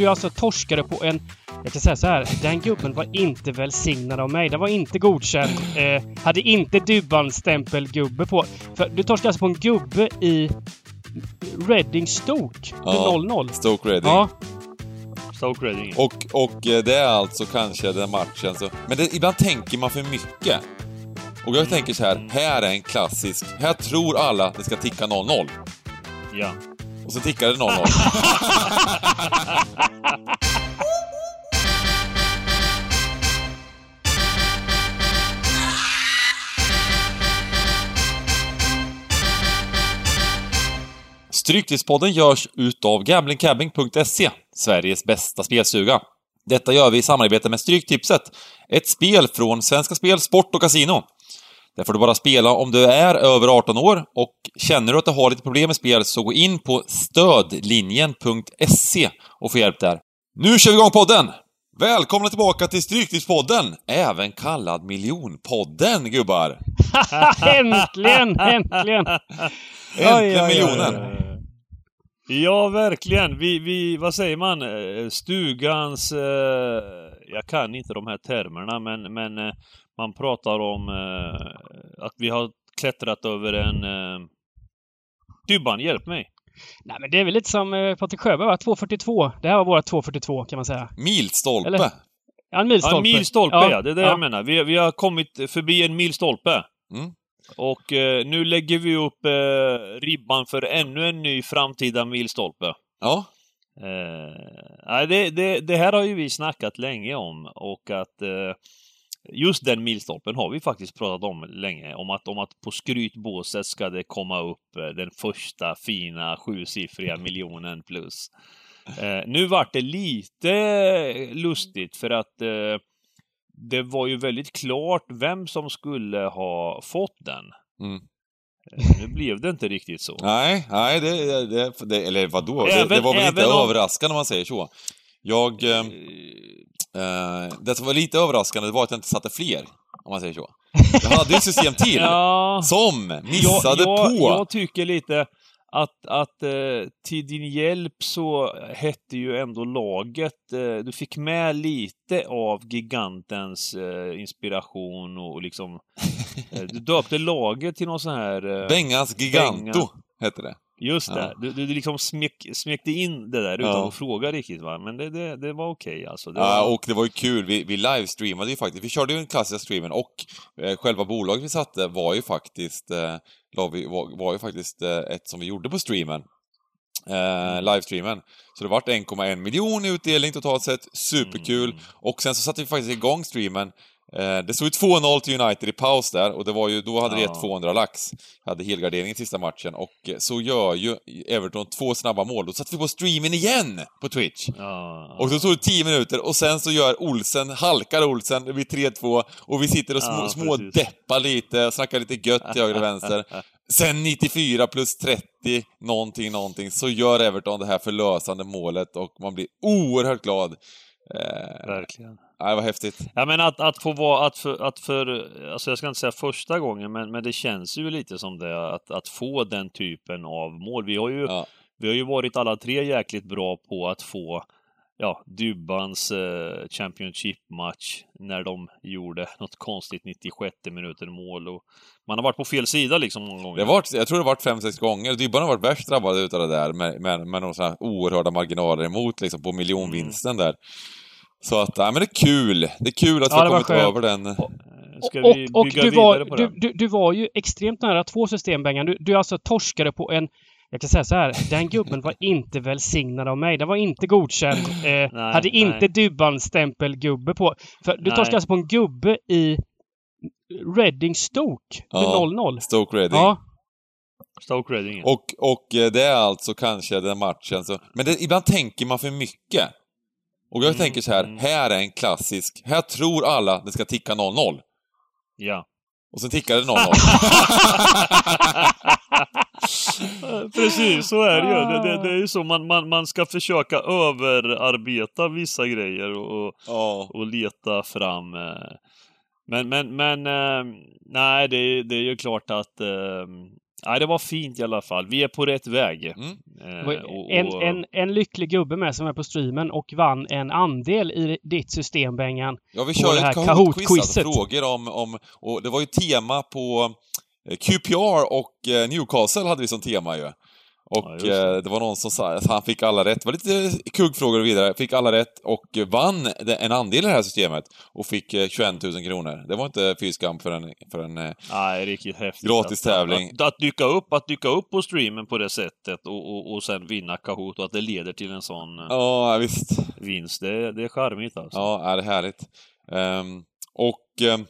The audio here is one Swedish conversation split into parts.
du alltså torskade på en... Jag kan säga så här. Den gubben var inte välsignad av mig. Den var inte godkänd. Eh, hade inte Dybban-stämpelgubbe på. För du torskade alltså på en gubbe i Reading Stoke. Ja. 0-0. Stoke Reading. Ja. Stoke Reading. Och, och eh, det är alltså kanske den matchen så... Men det, ibland tänker man för mycket. Och jag tänker så här, här är en klassisk... Här tror alla att det ska ticka 0-0. Ja. Och så tickar det 0-0. Stryktipspodden görs utav gamblingcabbing.se, Sveriges bästa spelstuga. Detta gör vi i samarbete med Stryktipset, ett spel från Svenska Spel, Sport och Casino. Där får du bara spela om du är över 18 år och känner du att du har lite problem med spel så gå in på stödlinjen.se och få hjälp där. Nu kör vi igång podden! Välkomna tillbaka till Stryktipspodden, även kallad Miljonpodden, gubbar! äntligen! Äntligen! Äntligen miljonen! Ja, verkligen. Vi, vi, vad säger man? Eh, Stugans... Eh, jag kan inte de här termerna, men, men eh, man pratar om eh, att vi har klättrat över en... Eh, Dybban, hjälp mig! Nej, men det är väl lite som eh, Patrik Sjöberg va? 2.42. Det här var våra 2.42 kan man säga. Milstolpe! Eller? Ja, en milstolpe. Ja, en milstolpe, ja. Det är det jag menar. Vi, vi har kommit förbi en milstolpe. Mm. Och eh, nu lägger vi upp eh, ribban för ännu en ny framtida milstolpe. Ja, Eh, nej, det, det, det här har ju vi snackat länge om och att eh, just den milstolpen har vi faktiskt pratat om länge. Om att, om att på skrytbåset ska det komma upp eh, den första fina sjusiffriga miljonen plus. Eh, nu vart det lite lustigt för att eh, det var ju väldigt klart vem som skulle ha fått den. Mm. Eh, Nu blev det inte riktigt så. Nej, nej, det, det, det eller vadå? det, Även- det var väl inte om- överraskande om man säger så. Jag... Eh, eh, det som var lite överraskande var att jag inte satte fler, om man säger så. Jag hade ju system till, Ja. som missade jag, jag, på... Jag tycker lite att, att eh, till din hjälp så hette ju ändå laget, eh, du fick med lite av gigantens eh, inspiration och liksom eh, Du döpte laget till någon sån här... Eh, Bengans Giganto, Benga. Hette det. Just det, Ja. du, du liksom smek, smekte in det där utan Ja. att fråga riktigt va, men det, det, det var okej alltså. Det Ja, var... och det var ju kul, vi, vi livestreamade ju faktiskt. Vi körde ju den klassiska streamen och eh, själva bolaget vi satte var ju faktiskt, eh, var, var ju faktiskt eh, ett som vi gjorde på streamen. Eh, livestreamen. Så det vart 1,1 miljon i utdelning totalt sett, superkul. Mm. Och sen så satte vi faktiskt igång streamen. Eh, det stod ju 2-0 till United i paus där och det var ju, då hade det Ja. gett 200 lax. Hade helgardering i sista matchen och så gör ju Everton två snabba mål. Då satte vi på streamen igen på Twitch. Ja, Och så tog det 10 minuter och sen så gör Olsen, halkar Olsen, det blir 3-2 och vi sitter och små, Ja, små precis. deppar lite och snackar lite gött till höger och vänster. Sen 94 plus 30, någonting, någonting, så gör Everton det här förlösande målet och man blir oerhört glad. Eh, verkligen. Ja, det var häftigt. Ja men att, att få vara, att för, att för, alltså jag ska inte säga första gången, men, men det känns ju lite som det, att, att få den typen av mål. Vi har ju, Ja. vi har ju varit alla tre jäkligt bra på att få, ja, Dybbans eh, Championship-match när de gjorde något konstigt 96 minuter mål och man har varit på fel sida liksom många gånger. Det har varit, jag tror det har varit fem sex gånger. Dybban har varit värst drabbad utav det där med, med, med några sådana här oerhörda marginaler emot liksom på miljonvinsten där. Så att, ja men det är kul. Det är kul att Ja, vi har kommit skönt. över den. Eh, Ska och, vi och bygga du, vidare var, på du, det? du, du var ju extremt nära två system, Bengan. Du, du alltså torskade på en... Jag kan säga så här. Den gubben var inte välsignad av mig. Den var inte godkänd. Eh, Nej, hade inte nej. Dybban-stämpelgubbe på. För du torskade alltså på en gubbe i Reading Stoke. Med Ja. 0-0. Stoke Reading. Ja. Stoke Reading. Och, och eh, det är alltså kanske den matchen så... Men det, ibland tänker man för mycket. Och jag Mm, tänker så här, mm. här är en klassisk... Här tror alla det ska ticka 0-0. Ja. Och sen tickar det 0-0. Precis, så är det ju. Det, det, det är ju så man, man, man ska försöka överarbeta vissa grejer och, ja. och leta fram. eh. Men, men, men eh, nej, det, är- det är ju klart att Ja, det var fint i alla fall. Vi är på rätt väg. Mm. Eh, och- En, och- en, en lycklig gubbe med som är på streamen och vann en andel i ditt system, Bengan. Ja, vi kör det ju här ett Kahoot-quiz, alltså frågor om, om... Och det var ju tema på eh, QPR och eh, Newcastle hade vi som tema ju. Ja, Och just det. eh, det var någon som sa att han fick alla rätt. Det var lite kuggfrågor och vidare. Fick alla rätt och eh, vann en andel i det här systemet. Och fick eh, 21 000 kronor. Det var inte fy skam för en, för en eh, Nej, riktigt häftigt. Gratis tävling. Att, att, dyka upp, att dyka upp på streamen på det sättet och, och, och sen vinna Kahoot och att det leder till en sån eh, Ja, visst. vinst, det, det är charmigt alltså. Ja, det är härligt. Ehm, och ehm,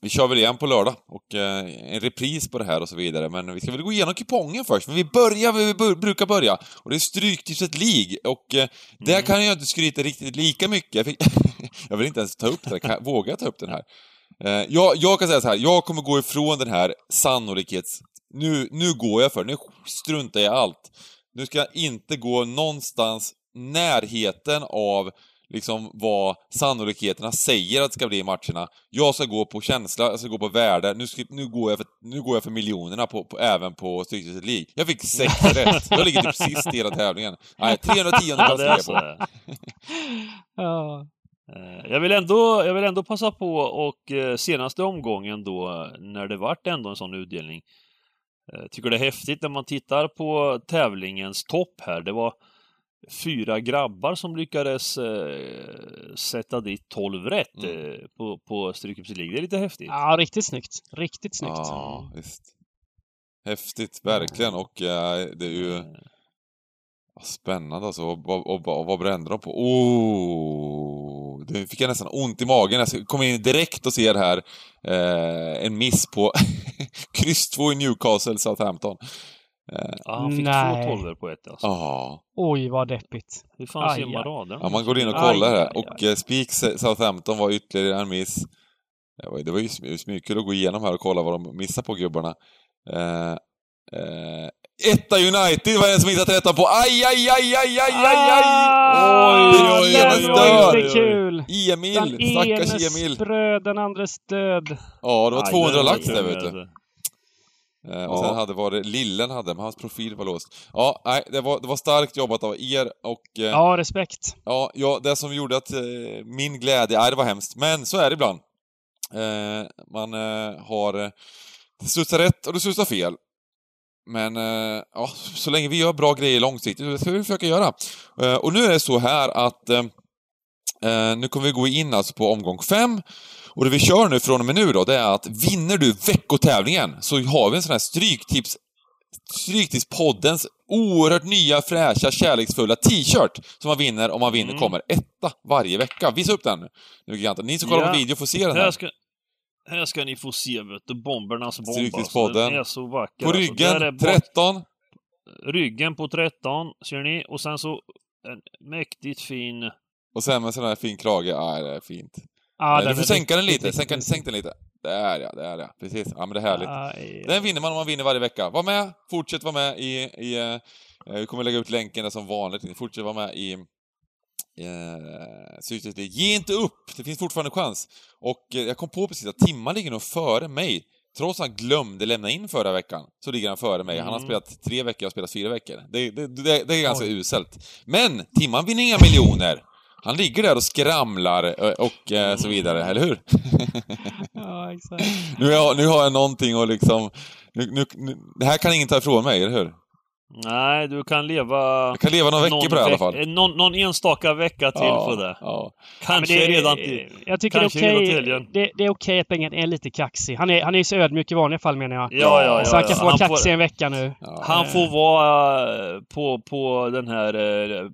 vi kör väl igen på lördag och eh, en repris på det här och så vidare. Men vi ska väl gå igenom kupongen först. Men vi börjar där vi bör, brukar börja. Och det är Stryktipset League. Och eh, där Mm. kan jag inte skryta riktigt lika mycket. Jag, fick, jag vill inte ens ta upp det. Kan, vågar jag ta upp den här? Eh, jag, jag kan säga så här, jag kommer gå ifrån den här sannolikhets... Nu, nu går jag för. Nu struntar jag i allt. Nu ska jag inte gå någonstans närheten av liksom vad sannolikheterna säger att det ska bli i matcherna. Jag ska gå på känsla, jag ska gå på värde. Nu, ska, nu, går, jag för, nu går jag för miljonerna på, på, även på Stryktipset League. Jag fick sex rätt. Jag ligger typ sist i hela tävlingen. Nej, 310 Ja, plats ligger jag på. Ja. Eh, Jag vill, ändå, jag vill ändå passa på och eh, senaste omgången då, när det vart ändå en sån utdelning, eh, tycker det är häftigt när man tittar på tävlingens topp här. Det var fyra grabbar som lyckades eh, sätta dit 12 rätt Mm. eh, på, på Stryktipset League. Det är lite häftigt. ja, riktigt snyggt. Riktigt snyggt. Ja, visst. Häftigt, verkligen. Och eh, det är ju Eh, spännande alltså. Och, och, och, och vad brände de på? Oh, det fick jag nästan ont i magen. Jag kom in direkt och ser här eh, en miss på kryss 2 i Newcastle, Southampton. Ja, han fick Nej. två tolvor på ett alltså. Ja, Oj, vad deppigt. Hur fan ser Aj, man aj. raden? ja man går in och Aj, kollar här. aj, Och eh, Spik Southampton var ytterligare en miss. Det var, det ju sm- smyckul att gå igenom här och kolla vad de missar på gubbarna. Eh, eh, Etta United var en som missade tretton på. Aj, aj, aj, aj, aj, aj, aj! Ah, Oj, oj, den oj, var oj, inte kul! Emil, Den stackars Emil. bröd, den andres död. Ja, det var Aj, 200 den var lax där vet du. Eh, och Ja. sen hade var det Lillen hade, men hans profil var låst. Ja, nej, det var, det var starkt jobbat av er och eh, Ja, respekt. Ja, ja, det som gjorde att eh, min glädje, nej det var hemskt, men så är det ibland. Man har det studsar rätt och det studsar fel. Men ja, så länge vi gör bra grejer långsiktigt, det ska vi försöka göra. Och nu är det så här att nu kommer vi gå in alltså på omgång fem. Och det vi kör nu från och med nu då, det är att vinner du veckotävlingen så har vi en sån här stryktips Stryktipspoddens oerhört nya, fräscha, kärleksfulla t-shirt som man vinner om man vinner Mm. kommer etta varje vecka. Visa upp den nu, giganten. Ni som kollar Ja. på video får se den Här här. ska, här ska ni få se, vet du, bombernas bomb. Alltså. Den är så vacker. På alltså. Ryggen, bak- 13. Ryggen på 13, ser ni? Och sen så en mäktigt fin... Och sen med sån här fin krage. Ja, det är fint. Ja, den du får sänka den lite. Sänk sänk den lite. Där ja, där ja. Precis. Ja, men det är härligt. Aj, Den vinner man om man vinner varje vecka. Var med! Fortsätt vara med i... i eh, vi kommer lägga ut länken där som vanligt. Fortsätt vara med i... Eh. Ge inte upp! Det finns fortfarande chans. Och eh, jag kom på precis att Timman ligger nog före mig. Trots att han glömde lämna in förra veckan, så ligger han före mig. Han har Mm. spelat tre veckor, jag har spelat fyra veckor. Det, det, det, det är ganska Oj. uselt. Men Timman vinner inga miljoner. Han ligger där och skramlar eh, och eh, så vidare, eller hur? Ja, exakt. nu, har jag, nu har jag någonting att liksom... Nu, nu, nu, det här kan ingen ta ifrån mig, eller hur? Nej, du kan leva... Jag kan leva några veckor på det i alla fall. Någon, någon enstaka vecka till ja, på det. Ja. Kanske det- redan till... Jag tycker kanske det är redan okej. till helgen. Det, det är okej att Bengan är lite kaxig. Han är, han är ju så ödmjuk i vanliga fall menar jag. Ja, ja, ja. så han kan ja. få vara Han får- kaxig en vecka nu. Ja. Han får vara eh, på, på den här eh,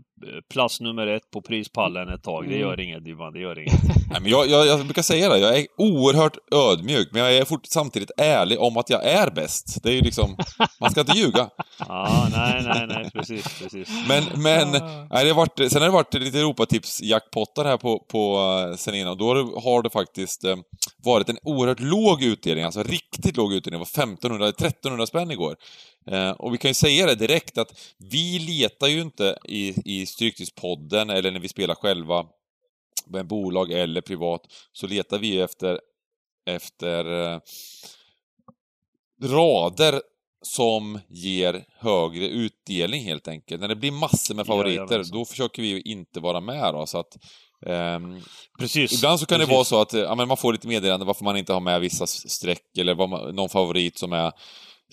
plats nummer ett på prispallen ett tag. Det Mm. gör inget, Ivan. Det gör inget. Nej, men jag, jag, jag brukar säga det, jag är oerhört ödmjuk, men jag är fort, samtidigt ärlig om att jag är bäst. Det är ju liksom, man ska inte ljuga. Ja, nej, nej, nej. Precis, precis. Men, men, nej, det har varit, sen har det varit lite Europatips-jackpottar här på, på eh, sen innan, och då har det, har det faktiskt eh, varit en oerhört låg utdelning, alltså riktigt låg utdelning. Det var 1500, 1300 spänn igår. Eh, och vi kan ju säga det direkt att vi letar ju inte i, i Stryktipspodden eller när vi spelar själva med bolag eller privat, så letar vi efter, efter eh, rader som ger högre utdelning helt enkelt. När det blir massor med favoriter, Jajamensan. då försöker vi ju inte vara med då, så att ehm, Precis. Ibland så kan det Precis. vara så att eh, ja, men man får lite meddelande varför man inte har med vissa streck eller man, någon favorit som är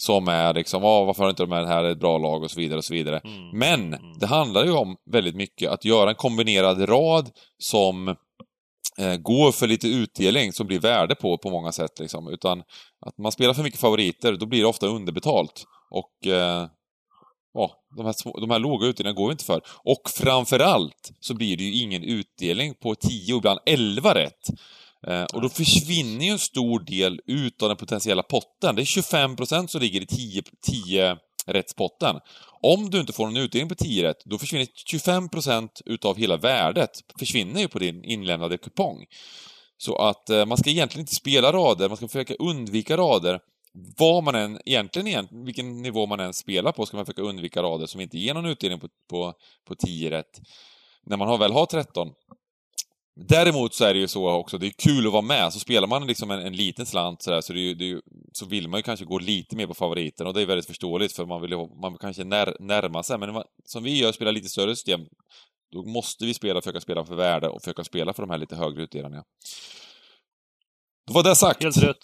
som är liksom, ah, varför har inte de med det här, är ett bra lag och så vidare och så vidare. Mm. Men det handlar ju om väldigt mycket att göra en kombinerad rad som eh, går för lite utdelning som blir värde på på många sätt liksom. Utan att man spelar för mycket favoriter, då blir det ofta underbetalt. Och eh, ja, de här, små, de här låga utdelningarna går ju inte för. Och framförallt så blir det ju ingen utdelning på 10 och ibland 11 rätt. Eh, och då försvinner ju en stor del utav den potentiella potten. Det är 25% som ligger i 10, 10 rättspotten. Om du inte får någon utdelning på 10 rätt, då försvinner 25% utav hela värdet försvinner ju på din inlämnade kupong. Så att eh, man ska egentligen inte spela rader, man ska försöka undvika rader. Vad man än, egentligen, egentligen, vilken nivå man än spelar på, ska man försöka undvika rader som inte ger någon utdelning på, på, på 10 rätt. När man har, väl har 13. Däremot så är det ju så också, det är kul att vara med. Så spelar man liksom en, en liten slant sådär, så, det är ju, det är ju, så vill man ju kanske gå lite mer på favoriten och det är väldigt förståeligt för man vill man vill kanske när, närma sig. Men man, som vi gör, spelar lite större system, då måste vi spela, försöka spela för värde och försöka spela för de här lite högre utdelningarna. Då var det sagt. Helt rätt.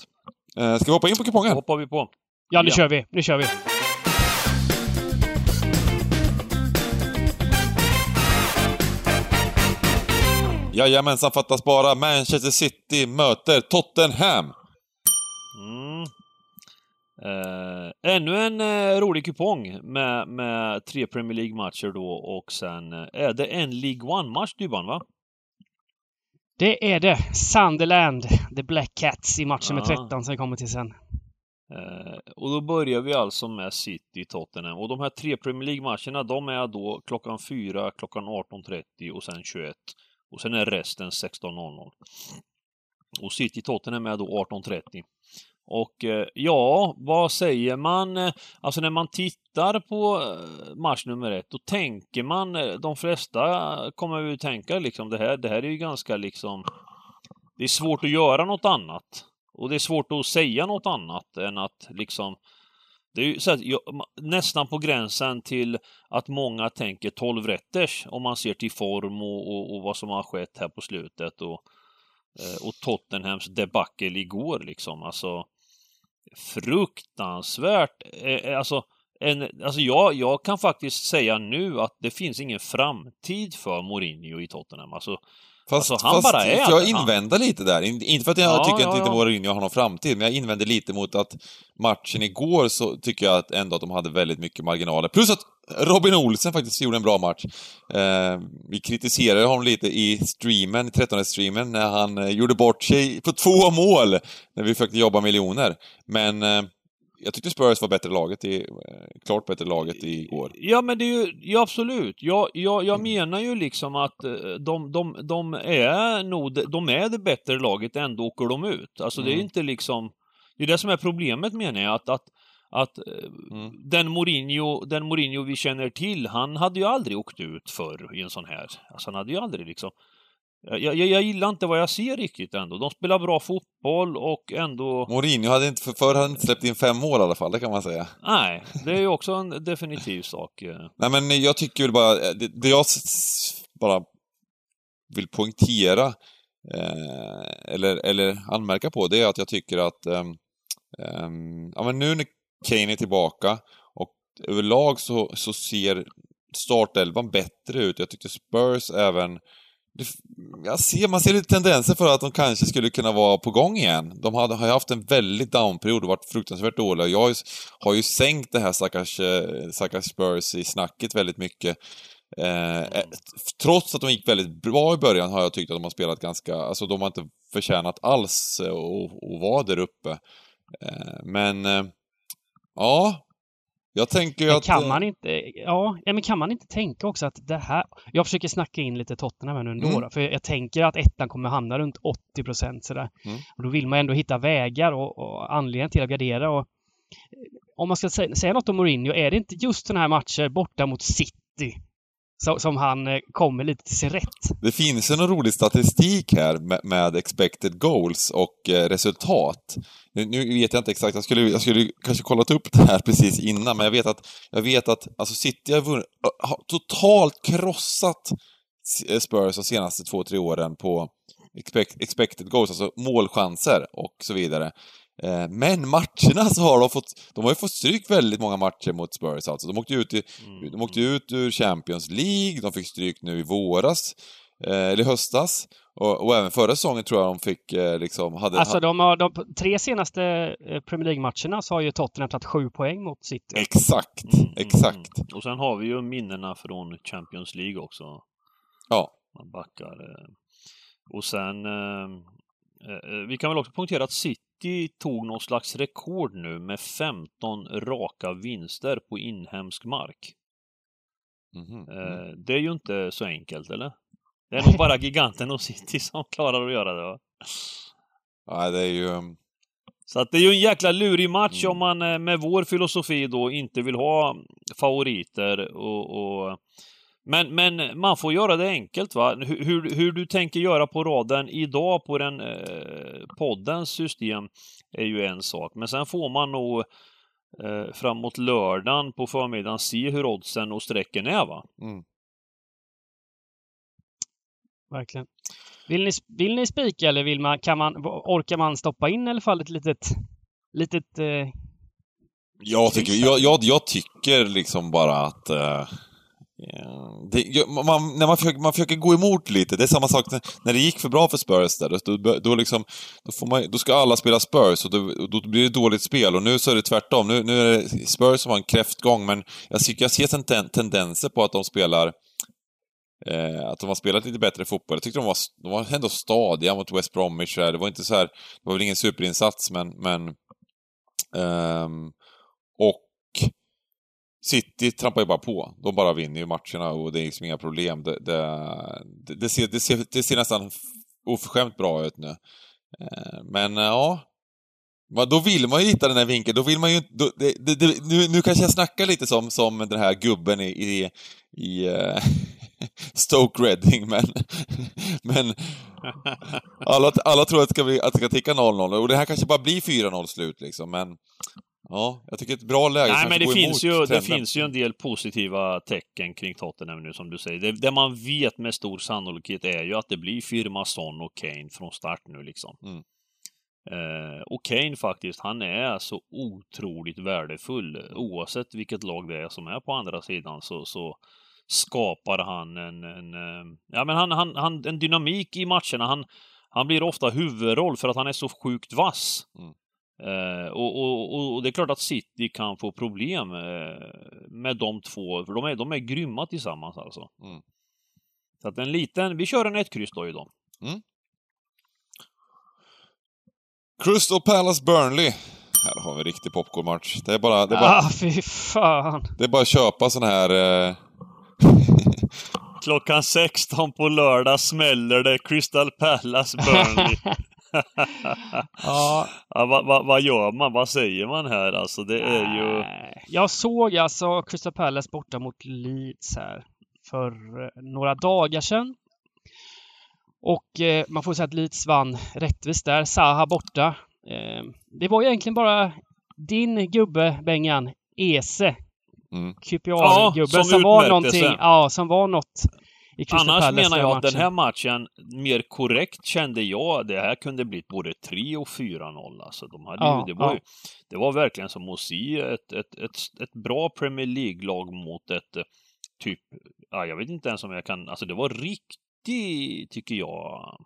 Eh, ska vi hoppa in på kupongen? hoppar vi på. Ja, nu Ja. kör vi. Nu kör vi. Jajamensan, fattas bara. Manchester City möter Tottenham. Mm. Eh, ännu en eh, rolig kupong med, med tre Premier League-matcher då och sen eh, är det en League One-match Dybban va? Det är det. Sunderland, The Black Cats i matchen med Ja. 13 som vi kommer till sen. Eh, och då börjar vi alltså med City Tottenham. Och de här tre Premier League-matcherna de är då klockan 4, klockan 18.30 och sen 21. Och sen är resten 16.00. Och City Tottenham är då 18.30. Och eh, ja, vad säger man? Eh, alltså när man tittar på eh, match nummer ett, då tänker man, de flesta kommer ju tänka liksom det här, det här är ju ganska liksom, det är svårt att göra något annat. Och det är svårt att säga något annat än att liksom det är ju så att, jag, nästan på gränsen till att många tänker 12 rätters om man ser till form och, och, och vad som har skett här på slutet och, eh, och Tottenhams debacle igår liksom. Alltså fruktansvärt. Eh, eh, alltså, en, alltså jag, jag kan faktiskt säga nu att det finns ingen framtid för Mourinho i Tottenham. Alltså, Fast, Alltså, han fast bara är jag han. invänder lite där. In- Inte för att jag Ja, tycker ja, att inte ja. Mourinho har någon framtid, men jag invänder lite mot att matchen igår så tycker jag att ändå att de hade väldigt mycket marginaler. Plus att Robin Olsen faktiskt gjorde en bra match. Eh, vi kritiserade honom lite i streamen, i 13-streamen, när han eh, gjorde bort sig på två mål när vi försökte jobba miljoner. Men eh, jag tyckte Spurs var bättre laget i, eh, klart bättre laget igår. Ja, men det är ju, ja absolut. Jag, jag, jag menar ju liksom att eh, de, de, de är nog, de är det bättre laget, ändå åker de ut. Alltså det är Mm. inte liksom, det är det som är problemet menar jag, att, att, att eh, Mm. den, Mourinho, den Mourinho vi känner till, han hade ju aldrig åkt ut förr i en sån här. Alltså han hade ju aldrig liksom jag, jag, jag gillar inte vad jag ser riktigt ändå. De spelar bra fotboll och ändå... Mourinho hade inte, för förr hade inte släppt in fem mål i alla fall, det kan man säga. Nej, det är ju också en definitiv sak. eh. Nej men jag tycker väl bara, det, det jag bara vill poängtera, eh, eller, eller anmärka på, det är att jag tycker att, ehm, ehm, ja men nu när Kane är tillbaka och överlag så, så ser startelvan bättre ut. Jag tyckte Spurs även jag ser, man ser lite tendenser för att de kanske skulle kunna vara på gång igen. De hade, har ju haft en väldigt downperiod och varit fruktansvärt dåliga. Jag har ju, har ju sänkt det här stackars, eh, stackars Spurs i snacket väldigt mycket. Eh, eh trots att de gick väldigt bra i början har jag tyckt att de har spelat ganska, alltså de har inte förtjänat alls att att vara där uppe. Eh, men, eh, ja. Jag tänker Men att... kan eh, man inte, ja, men kan man inte tänka också att det här... Jag försöker snacka in lite Tottenham här nu ändå Mm. då, för jag tänker att ettan kommer hamna runt 80 procent sådär. Mm. Och då vill man ändå hitta vägar och, och anledningar till att gardera och... Om man ska säga, säga något om Mourinho, är det inte just sådana här matcher borta mot City som, som han eh, kommer lite till sin rätt. Det finns en rolig statistik här med, med expected goals och eh, resultat. Nu, vet jag inte exakt, jag skulle, jag skulle kanske kollat upp det här precis innan, men jag vet att, jag vet att alltså City har, vunnit, har totalt krossat eh, Spurs de senaste två, tre åren på expect, expected goals, alltså målchanser och så vidare. Eh, men matcherna så har de fått, de har ju fått stryk väldigt många matcher mot Spurs alltså. De åkte ut, i, Mm. de åkte ut ur Champions League, de fick stryk nu i våras, eh, eller i höstas. Och, och även förra säsongen tror jag de fick eh, liksom, hade... Alltså de har, de tre senaste Premier League-matcherna så har ju Tottenham tagit sju poäng mot City. Exakt, Mm, mm, exakt. mm. Och sen har vi ju minnena från Champions League också. Ja. Man backar. Och sen... Vi kan väl också punktera att City tog någon slags rekord nu med 15 raka vinster på inhemsk mark. Mhm. Eh, Det är ju inte så enkelt, eller? Det är nog bara giganten och City som klarar att göra det. Va? Ja, det är ju... um, Så att det är ju en jäkla lurig match Mm. om man eh, med vår filosofi då inte vill ha favoriter och... och men, men man får göra det enkelt va? Hur, hur, hur du tänker göra på raden idag på den eh, poddens system är ju en sak. Men sen får man nog eh, framåt lördagen på förmiddagen se hur oddsen och strecken är va? Mm. Verkligen. Vill ni, vill ni spika eller vill man, kan man, orkar man stoppa in i alla fall ett litet, litet eh, Jag tycker, jag, jag, jag tycker liksom bara att... eh, Yeah. det, man, när man försöker, man försöker gå emot lite, det är samma sak när, när det gick för bra för Spurs där, då, då, då, liksom, då, får man, då ska alla spela Spurs och då, då blir det dåligt spel och nu så är det tvärtom. Nu, nu är det Spurs som har en kräftgång men jag, jag ser ten, tendenser på att de spelar Eh, att de har spelat lite bättre fotboll. Jag tyckte de var, de var ändå stadiga mot West Bromwich. där. Det var inte så här, det var väl ingen superinsats, men... men ehm, och City trampar ju bara på. De bara vinner ju matcherna och det är liksom inga problem. Det, det, det, ser, det, ser, det ser nästan oförskämt bra ut nu. Eh, men eh, ja, men då vill man ju hitta den här vinkeln. Då vill man ju då, det, det, det, nu, nu kanske jag snackar lite som, som den här gubben i, i, i uh, Stoke Reading, men, men alla, alla tror att det ska, bli, att det ska ticka 0-0 och det här kanske bara blir 4-0 slut liksom, men ja, jag tycker ett bra läge Nej, men det finns, ju, det trenden. finns ju en del positiva tecken kring Tottenham nu, som du säger. Det, det man vet med stor sannolikhet är ju att det blir firma Son och Kane från start nu liksom. Mm. Eh, och Kane faktiskt, han är så otroligt värdefull. Oavsett vilket lag det är som är på andra sidan så, så skapar han en, en, eh, ja, men han, han, han, en dynamik i matcherna. Han, han blir ofta huvudroll för att han är så sjukt vass. Mm. Eh, och, och, och, det är klart att City kan få problem eh, med de två, för de är, de är grymma tillsammans alltså. Mm. Så att en liten, vi kör en ett kryss då idag. Crystal Palace Burnley. Här har vi en riktig popcornmatch. Det är bara, det är bara, Ah, fy fan! det är bara att köpa sån här... Eh, Klockan 16 på lördag smäller det Crystal Palace Burnley. Ja, ja, vad, vad, vad gör man? Vad säger man här? Alltså det är ju... Jag såg alltså Crystal Palace borta mot Leeds här för eh, några dagar sedan. Och eh, man får säga att Leeds vann rättvist där. Zaha borta. Eh, det var ju egentligen bara din gubbe, Bengan, Ese, mm. QPR-gubben, som som, var någonting, ja, som var något i Crystal Annars Palace menar jag att den här matchen, mer korrekt kände jag, det här kunde blivit både 3 och 4-0. Alltså, de hade Ja, ju, det, var ja. ju, det var verkligen som att se ett, ett, ett, ett bra Premier League-lag mot ett eh, typ, ja, jag vet inte ens om jag kan, alltså det var riktigt, tycker jag.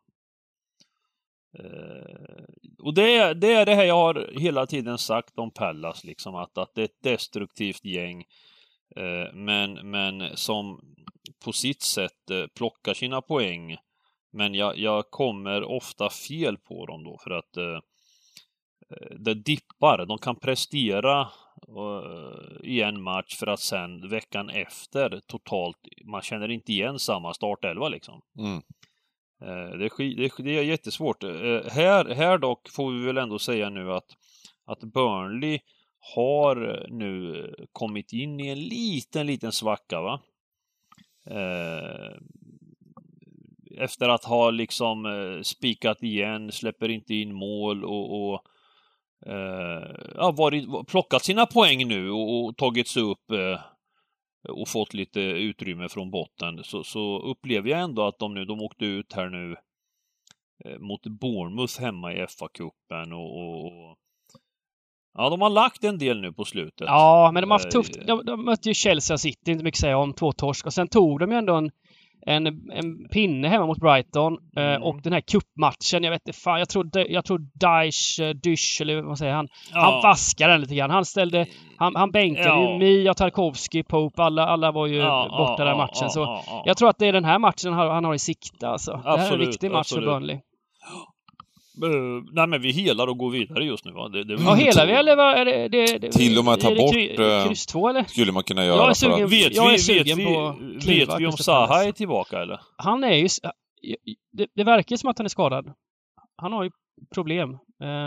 Eh, och det, är- det är det här jag har hela tiden sagt om Pallas, liksom att, att det är ett destruktivt gäng. Eh, men, men som på sitt sätt eh, plockar sina poäng. Men jag, jag kommer ofta fel på dem då för att eh, eh, det dippar. De kan prestera eh, i en match för att sen veckan efter totalt, man känner inte igen samma startelva liksom. Mm. Eh, Det är, det är, det är jättesvårt. Här, här dock får vi väl ändå säga nu att, att Burnley har nu kommit in i en liten, liten svacka va. Eh, efter att ha liksom eh, spikat igen, släpper inte in mål och, och eh, ja, varit, plockat sina poäng nu och, och tagit sig upp eh, och fått lite utrymme från botten så, så upplever jag ändå att de nu, de åkte ut här nu eh, mot Bournemouth hemma i FA-cupen och, och, och Ja, de har lagt en del nu på slutet. Ja, men de har haft tufft. Eh, De, de mötte ju Chelsea City, inte mycket att säga om, två torsk. Och sen tog de ju ändå en, en, en pinne hemma mot Brighton. Eh, Mm. och den här cupmatchen, jag vet inte fan, jag tror, jag tror Daesh, Dysch, eller vad säger han? Ja. Han vaskade den lite grann. Han ställde, han, han bänkade Ja. ju Mia, Tarkovsky, Pope, alla, alla var ju Ja, borta ja, den matchen. så ja, ja. jag tror att det är den här matchen han, han har i sikte alltså. det här är en Absolut, viktig match absolut. för Burnley. Eh, nej, men vi helar och går vidare just nu va? Det, det, Ja, hela vi eller vad är det? det, det Till och med ta är det bort, kry- eh, Kryss två eller? Skulle man kunna Jag är göra för sugen- att... Vet Jag är vi, vet sugen vi, på vet kliva vi om Zaha är tillbaka eller? Han är ju... Det, det verkar som att han är skadad. Han har ju problem. Eh,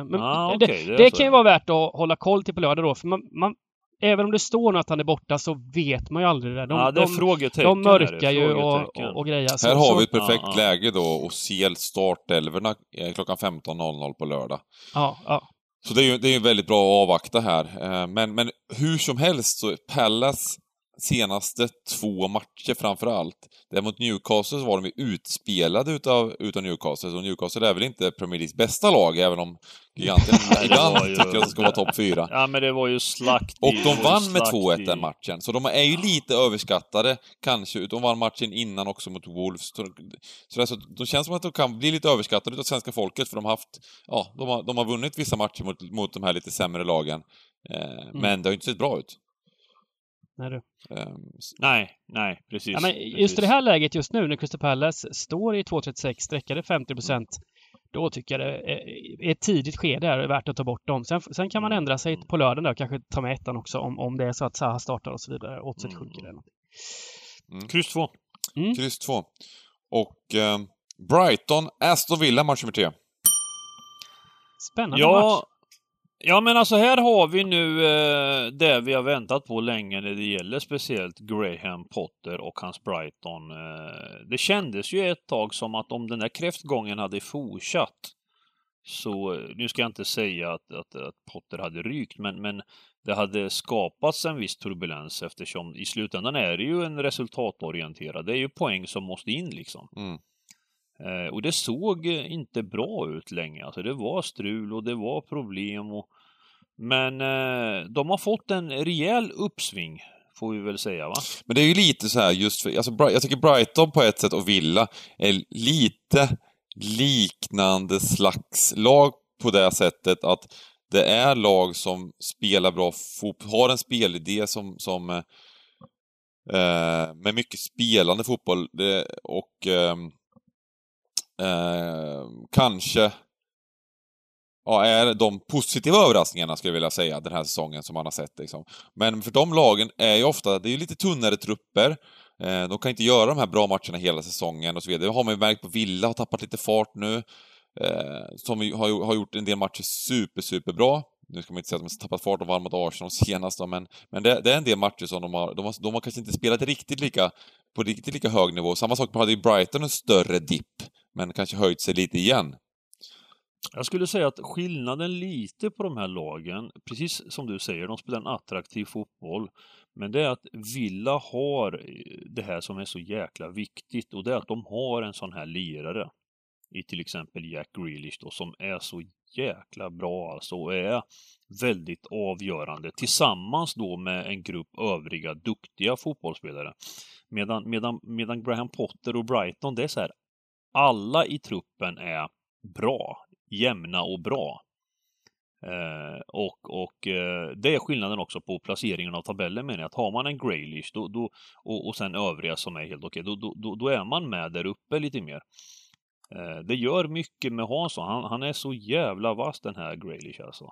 Men Ah, det, okej, det är det så. kan ju vara värt att hålla koll till på lördag då. För man, man, även om det står nu att han är borta så vet man ju aldrig det. De, ja, det är de, frågetecken. de mörkar ju och, och, och grejer. Så, Här har så, vi ett perfekt ja, läge då och se startelverna klockan 15.00 på lördag. Ja, ja. Så det är ju det är väldigt bra att avvakta här. Eh, Men, men hur som helst så Pallas senaste två matcher framför allt. Där mot Newcastle så var de ju utspelade utav, utav Newcastle. Så Newcastle är väl inte Premier Leagues bästa lag, även om giganten det ju- tycker att de ska vara topp fyra. Ja, men det var ju slakt Och det de vann med slakt 2-1 i- den matchen, så de är ju lite överskattade kanske. De vann matchen innan också mot Wolves. Så, så alltså, de känns som att de kan bli lite överskattade av svenska folket, för de har haft, ja, de har, de har vunnit vissa matcher mot, mot de här lite sämre lagen. Eh, Men det har ju inte sett bra ut. Nej, du. Eh, Nej, nej, precis. Ja, men precis. just i det här läget just nu när Crystal Palace står i 2.36, sträckade 50 procent. Då tycker jag det är, ett tidigt skede är värt att ta bort dem. Sen, sen kan man Mm. ändra sig på lördagen där och kanske ta med ettan också om, om det är så att Zaha startar och så vidare. Oddset Mm. sjunker eller något. Kryss två. Mm. Kryss 2. Och eh, Brighton, Aston Villa, match nummer tre. Spännande match. Ja, men alltså här har vi nu eh, det vi har väntat på länge när det gäller speciellt Graham Potter och hans Brighton. Eh, det kändes ju ett tag som att om den där kräftgången hade fortsatt så, eh, nu ska jag inte säga att, att, att Potter hade rykt, men, men det hade skapats en viss turbulens eftersom i slutändan är det ju en resultatorienterad. Det är ju poäng som måste in liksom. Mm. Eh, och det såg inte bra ut länge. Alltså det var strul och det var problem. Och... Men eh, de har fått en rejäl uppsving, får vi väl säga va? Men det är ju lite så här just för, alltså, jag tycker Brighton på ett sätt och Villa är lite liknande slags lag på det sättet att det är lag som spelar bra fotboll, har en spelidé som, som eh, eh, med mycket spelande fotboll det, och eh, eh, kanske ja, är de positiva överraskningarna skulle jag vilja säga den här säsongen som man har sett. Liksom. Men för de lagen är ju ofta, det är ju lite tunnare trupper. Eh, de kan inte göra de här bra matcherna hela säsongen och så vidare. Det har man ju märkt på Villa, har tappat lite fart nu. Eh, som ju har, har gjort en del matcher super, super bra. Nu ska man inte säga att de har tappat fart och vann mot Arsenal senast då, men, men det, det är en del matcher som de har, de har, de har kanske inte spelat riktigt lika, på riktigt lika hög nivå. Samma sak hade ju Brighton en större dipp, men kanske höjt sig lite igen. Jag skulle säga att skillnaden lite på de här lagen, precis som du säger, de spelar en attraktiv fotboll. Men det är att Villa har eh, det här som är så jäkla viktigt och det är att de har en sån här lirare i till exempel Jack Grealish då, som är så jäkla bra alltså och är väldigt avgörande tillsammans då med en grupp övriga duktiga fotbollsspelare. Medan, medan, medan Graham Potter och Brighton, det är så här, alla i truppen är bra, jämna och bra. Eh, och och eh, det är skillnaden också på placeringen av tabellen menar jag. Att har man en Graylish då, då, och, och sen övriga som är helt okej, då, då, då, är man med där uppe lite mer. Eh, det gör mycket med Hansson. Han, han är så jävla vass den här Graylish alltså.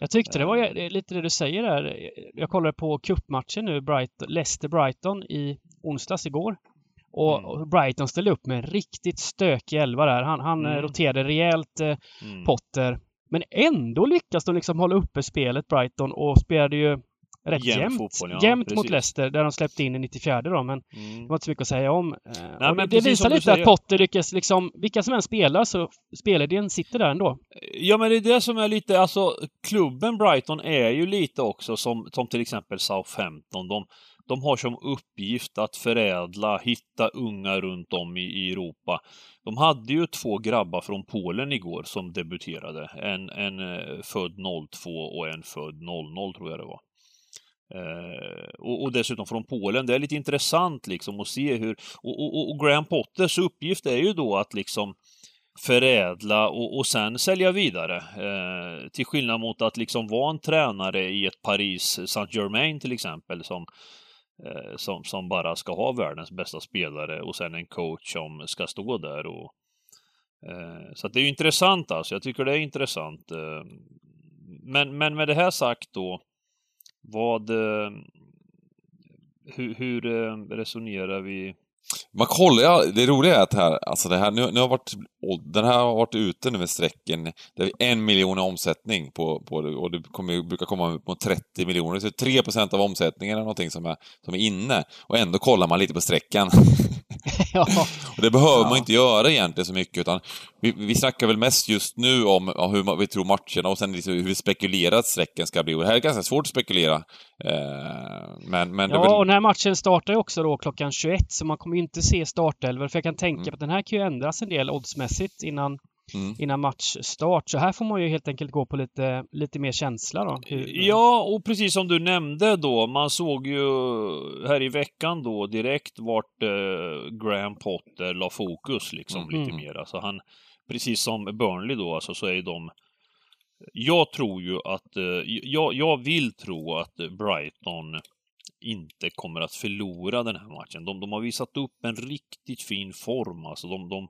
Jag tyckte det var Eh. ju- lite det du säger där. Jag kollade på cupmatchen nu, Brighton, Leicester-Brighton i onsdags igår. Och Mm. Brighton ställde upp med en riktigt stökig elva där. Han, han eh, Mm. roterade rejält eh, Mm. Potter. Men ändå lyckas de liksom hålla uppe spelet, Brighton, och spelade ju rätt Jämn jämnt. fotboll, ja, jämnt mot. Leicester där de släppte in i 94 då, men Mm. det var inte så mycket att säga om. Eh, men det, det visar lite att. Potter lyckas liksom, vilka som än spelar så spelidén sitter där ändå. Ja, men det är det som är lite, alltså klubben Brighton är ju lite också som, som till exempel Southampton. De, de har som uppgift att förädla, hitta unga runt om i, i Europa. De hade ju två grabbar från Polen igår som debuterade. En, en eh, född 02 och en född 00 tror jag det var. Eh, och, och dessutom från Polen. Det är lite intressant liksom att se hur... Och, och, och Graham Potters uppgift är ju då att liksom förädla och, och sen sälja vidare. Eh, till skillnad mot att liksom vara en tränare i ett Paris Saint-Germain till exempel som, Eh, som, som bara ska ha världens bästa spelare och sen en coach som ska stå där och eh, så att det är ju intressant alltså. Jag tycker det är intressant. Eh, men, men med det här sagt då, vad... Eh, hur, hur resonerar vi? Man kollar, ja, det roliga är att här, alltså det här, nu, nu har varit, den här har varit ute nu med strecken, det är en miljon i omsättning på, på och det kommer, brukar komma upp mot 30 miljoner, så 3% av omsättningen är någonting som är, som är inne. Och ändå kollar man lite på sträckan. ja. Och det behöver Ja. man inte göra egentligen så mycket, utan vi, vi snackar väl mest just nu om, om hur vi tror matcherna och sen liksom hur vi spekulerar att strecken ska bli. Och det här är ganska svårt att spekulera. Eh, men, men Ja, väl... och den här matchen startar ju också då klockan 21, så man kommer ju inte se startelvor. För jag kan tänka Mm. att den här kan ju ändras en del oddsmässigt innan, Mm. innan matchstart. Så här får man ju helt enkelt gå på lite, lite mer känsla då. Ja, och precis som du nämnde då, man såg ju här i veckan då direkt vart eh, Graham Potter la fokus liksom Mm. lite mer. Alltså han, precis som Burnley då, alltså så är de jag tror ju att, eh, jag, jag vill tro att Brighton inte kommer att förlora den här matchen. De, de har visat upp en riktigt fin form. Alltså de, de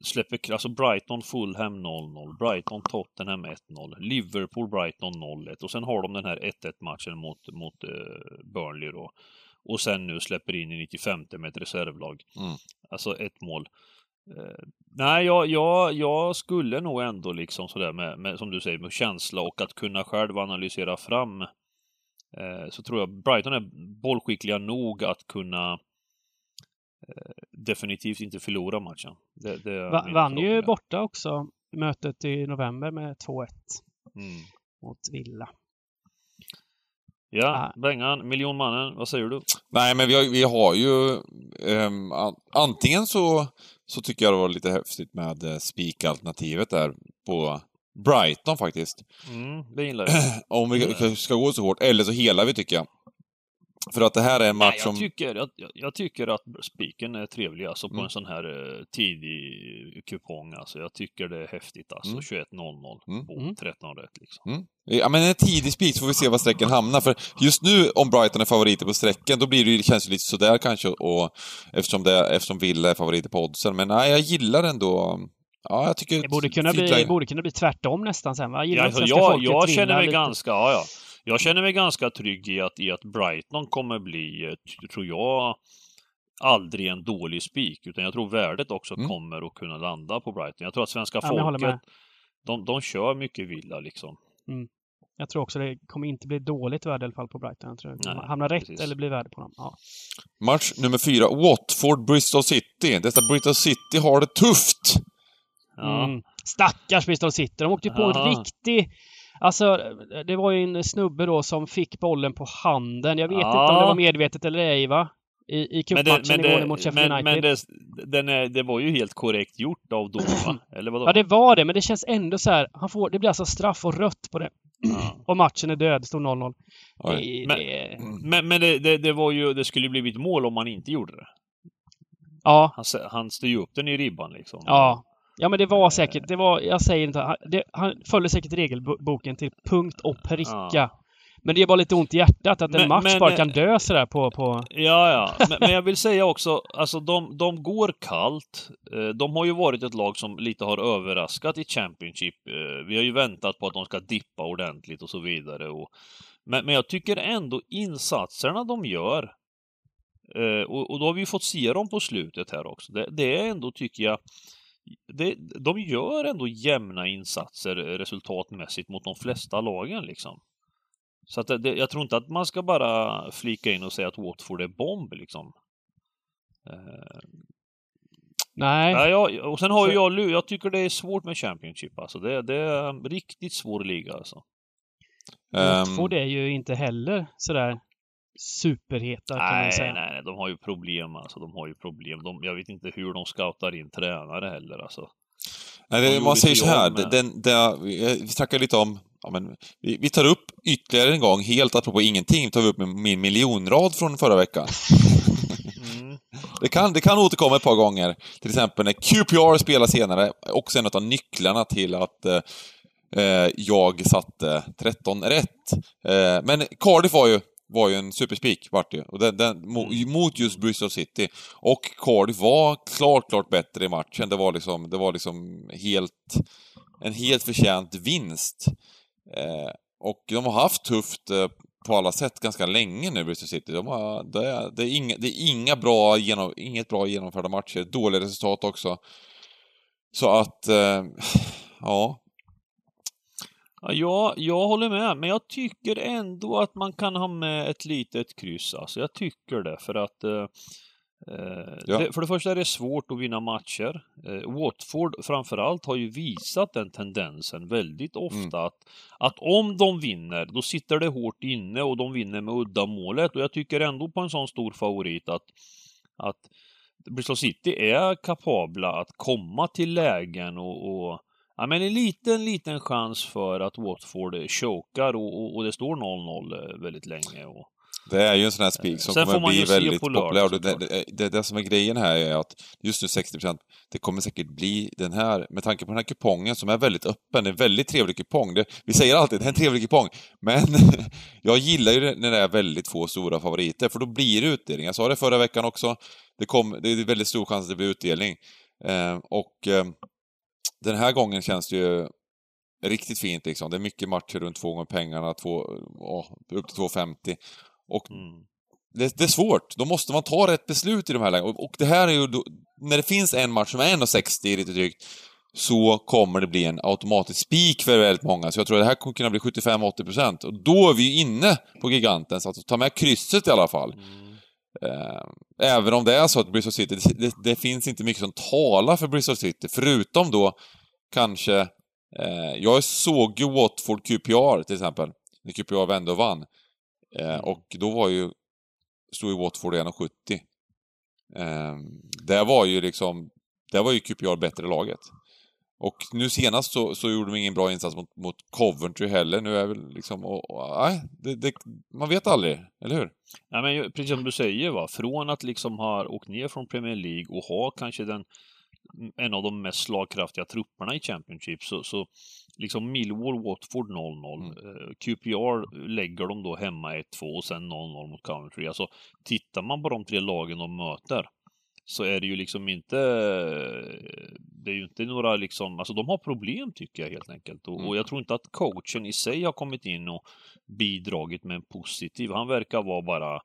släpper, alltså Brighton Fulham 0-0, Brighton Tottenham 1-0, Liverpool Brighton 0-1 och sen har de den här 1-1 matchen mot, mot eh, Burnley då. Och sen nu släpper in i 95 med ett reservlag. Mm. Alltså ett mål. Eh, nej, jag, jag, jag skulle nog ändå liksom sådär med, med, som du säger, med känsla och att kunna själv analysera fram eh, så tror jag Brighton är bollskickliga nog att kunna eh, definitivt inte förlora matchen. Det, det Va, vann ju borta också mötet i november med 2-1 Mm. mot Villa. Ja, Bengan, miljonmannen, vad säger du? Nej, men vi har, vi har ju... an, antingen så, så tycker jag det var lite häftigt med eh, spik-alternativet där på Brighton faktiskt. Mm, det gillar jag. Om vi ska- gå så hårt. Eller så helar vi tycker jag. För att det här är en Nej, match jag, som... tycker, jag, jag- jag tycker att spiken är trevlig alltså på Mm. en sån här eh, tidig kupong. Alltså, jag tycker det är häftigt alltså. Mm. 21.00 Mm. på Mm. 13 rätt liksom. Mm. Ja, men en tidig spik så får vi se var strecken hamnar. För just nu, om Brighton är favoriter på strecken, då blir det ju, känns det lite sådär kanske, och, eftersom, det, eftersom Villa är favoriter på oddsen. Men nej, jag gillar ändå... Ja, jag tycker... Det borde kunna, bli, borde kunna bli tvärtom nästan sen va? Gillar Ja, alltså, jag, jag känner mig lite? ganska, ja, ja. Jag känner mig ganska trygg i att, i att Brighton kommer bli, eh, tror jag, aldrig en dålig spik. Utan jag tror värdet också Mm. kommer att kunna landa på Brighton. Jag tror att svenska Ja, folket, de, de kör mycket villa liksom. Jag tror också det kommer inte bli dåligt värde i alla fall på Brighton. Jag tror det kommer hamna rätt precis. eller bli värde på dem. Ja. Match nummer fyra, Watford-Bristol City. Detta Bristol City har det tufft! Ja. Mm. Stackars Bristol City. De åkte ju på en riktig... Alltså, det var ju en snubbe då som fick bollen på handen. Jag vet Ja. inte om det var medvetet eller ej, va? I, i cupmatchen igår mot Sheffield United. men det, den är, det var ju helt korrekt gjort av domaren, eller vadå? Ja, det var det, men det känns ändå så här. Han får, det blir alltså straff och rött på det. Ja. Och matchen är död. Står 0-0. Oj. Det, Men- det, Men, men det, det, var ju, det skulle ju blivit mål om man inte gjorde det. ja, Han, han styr ju upp den i ribban liksom. ja. Ja, men det var säkert, det var, jag säger inte, han, det, han följde säkert regelboken till punkt och pricka. Ja. Men det är bara lite ont i hjärtat att en Men- match men- bara kan dö sådär på, på... Ja, ja. Men, men jag vill säga också, alltså de, de går kallt. Eh, De har ju varit ett lag som lite har överraskat i Championship. Eh, Vi har ju väntat på att de ska dippa ordentligt och så vidare. Och, men, men jag tycker ändå insatserna de gör, eh, och, och då har vi ju fått se dem på slutet här också. Det, det är ändå, tycker jag, det, de gör ändå jämna insatser eh, resultatmässigt mot de flesta lagen liksom. Så att det, jag tror inte att man ska bara flika in och säga att Watford är bomb liksom. Eh, Nej. Ja, jag, och sen har ju jag, jag tycker det är svårt med Championship alltså. Det, det är en riktigt svår liga alltså. Watford Ehm, är ju inte heller sådär superheta kan man Nej, säga. nej, nej, de har ju problem alltså. De har ju problem. De, jag vet inte hur de scoutar in tränare heller alltså. nej, de det, man säger så här, med- den, det, vi snackar lite om Ja, men vi, vi tar upp ytterligare en gång, helt apropå ingenting, tar vi upp min miljonrad från förra veckan. Mm. Det kan, det kan återkomma ett par gånger. Till exempel när QPR spelar senare, också en av nycklarna till att eh, eh, jag satte 13 rätt. Eh, men Cardiff var ju, var ju en superspik, vart det. Och den, den, Mm. Mot just Bristol City. Och Cardiff var klart, klart bättre i matchen. Det var liksom, det var liksom helt, en helt förtjänt vinst. Eh, och de har haft tufft eh, på alla sätt ganska länge nu, Bristol City. De har, det, är, det, är inga, det är inga bra genom, inget bra genomförda matcher, dåliga resultat också. Så att, eh, ja. Ja, jag, håller med, men jag tycker ändå att man kan ha med ett litet kryss. Alltså, jag tycker det, för att eh, eh, Ja. det, för det första är det svårt att vinna matcher. Eh, Watford framförallt har ju visat den tendensen väldigt ofta att, att om de vinner, då sitter det hårt inne och de vinner med uddamålet. Och jag tycker ändå på en sån stor favorit att, att Bristol City är kapabla att komma till lägen och, och Ja, men en liten, liten chans för att Watford chokar och, och, och det står 0-0 väldigt länge. Och, Det är ju en sån här spik som Sen kommer bli väldigt populär. Och det, såklart. det, det, det som är grejen här är att just nu 60%, det kommer säkert bli den här, med tanke på den här kupongen som är väldigt öppen, en väldigt trevlig kupong. Det, vi säger alltid det är en trevlig kupong, men jag gillar ju det när det är väldigt få stora favoriter, för då blir det utdelning. Jag sa det förra veckan också, det, kom, det är väldigt stor chans att det blir utdelning. Eh, och eh, den här gången känns det ju riktigt fint liksom. Det är mycket matcher runt två gånger pengarna, två, åh, upp till 2,50. Och mm. det, det är svårt. Då måste man ta rätt beslut i de här lägena. Och, och det här är ju då, när det finns en match som är 1,60 lite drygt, så kommer det bli en automatisk spik för väldigt många. Så jag tror att det här kommer kunna bli 75-80%. Och då är vi ju inne på giganten, så att ta med krysset i alla fall. Mm. Eh, Även om det är så att Bristol City, det, det, det finns inte mycket som talar för Bristol City, förutom då kanske... Eh, jag såg ju Watford QPR till exempel, när QPR vände och vann. Eh, och då var ju... Stod ju Watford i 1,70. Eh, det var ju liksom... Där var ju QPR bättre laget. Och nu senast så, så gjorde de ingen bra insats mot, mot Coventry heller. Nu är väl liksom... Och, och, nej, det, det, man vet aldrig, eller hur? Ja, men precis som du säger, va? från att liksom ha åkt ner från Premier League och ha kanske den en av de mest slagkraftiga trupperna i Championship så, så liksom Millwall, Watford 0-0. Mm. Eh, QPR lägger de då hemma 1-2 och sen 0-0 mot Coventry. Alltså tittar man på de tre lagen de möter så är det ju liksom inte det är ju inte några liksom, alltså de har problem tycker jag helt enkelt. Och, Mm. och jag tror inte att coachen i sig har kommit in och bidragit med en positiv. Han verkar vara bara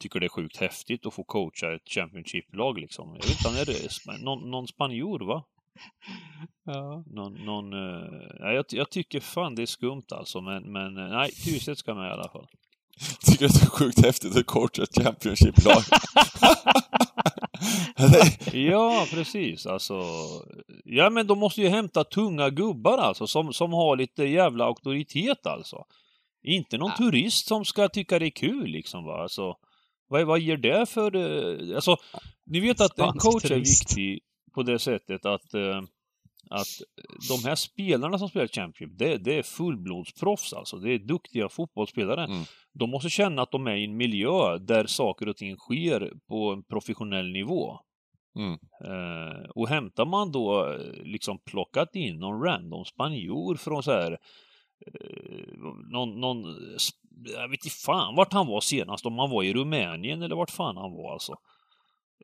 tycker det är sjukt häftigt att få coacha ett Championship-lag liksom. Jag vet inte, han är någon, någon spanjor va? Ja. Någon, någon, eh, nej, jag, jag tycker fan det är skumt alltså, men, men eh, nej, Tyreseth ska med i alla fall. Tycker att det är sjukt häftigt att coacha ett Championship-lag. Ja, precis. Alltså, ja men de måste ju hämta tunga gubbar alltså, som, som har lite jävla auktoritet alltså. Inte någon turist som ska tycka det är kul liksom va. Alltså, vad, vad ger det för... eh, Alltså, ni vet att en coach är viktig på det sättet att eh, att de här spelarna som spelar Championship, det, det är fullblodsproffs alltså. Det är duktiga fotbollsspelare. Mm. De måste känna att de är i en miljö där saker och ting sker på en professionell nivå. Mm. Eh, och hämtar man då eh, liksom plockat in någon random spanjor från så här eh, någon, någon, jag vet inte fan vart han var senast, om han var i Rumänien eller vart fan han var alltså.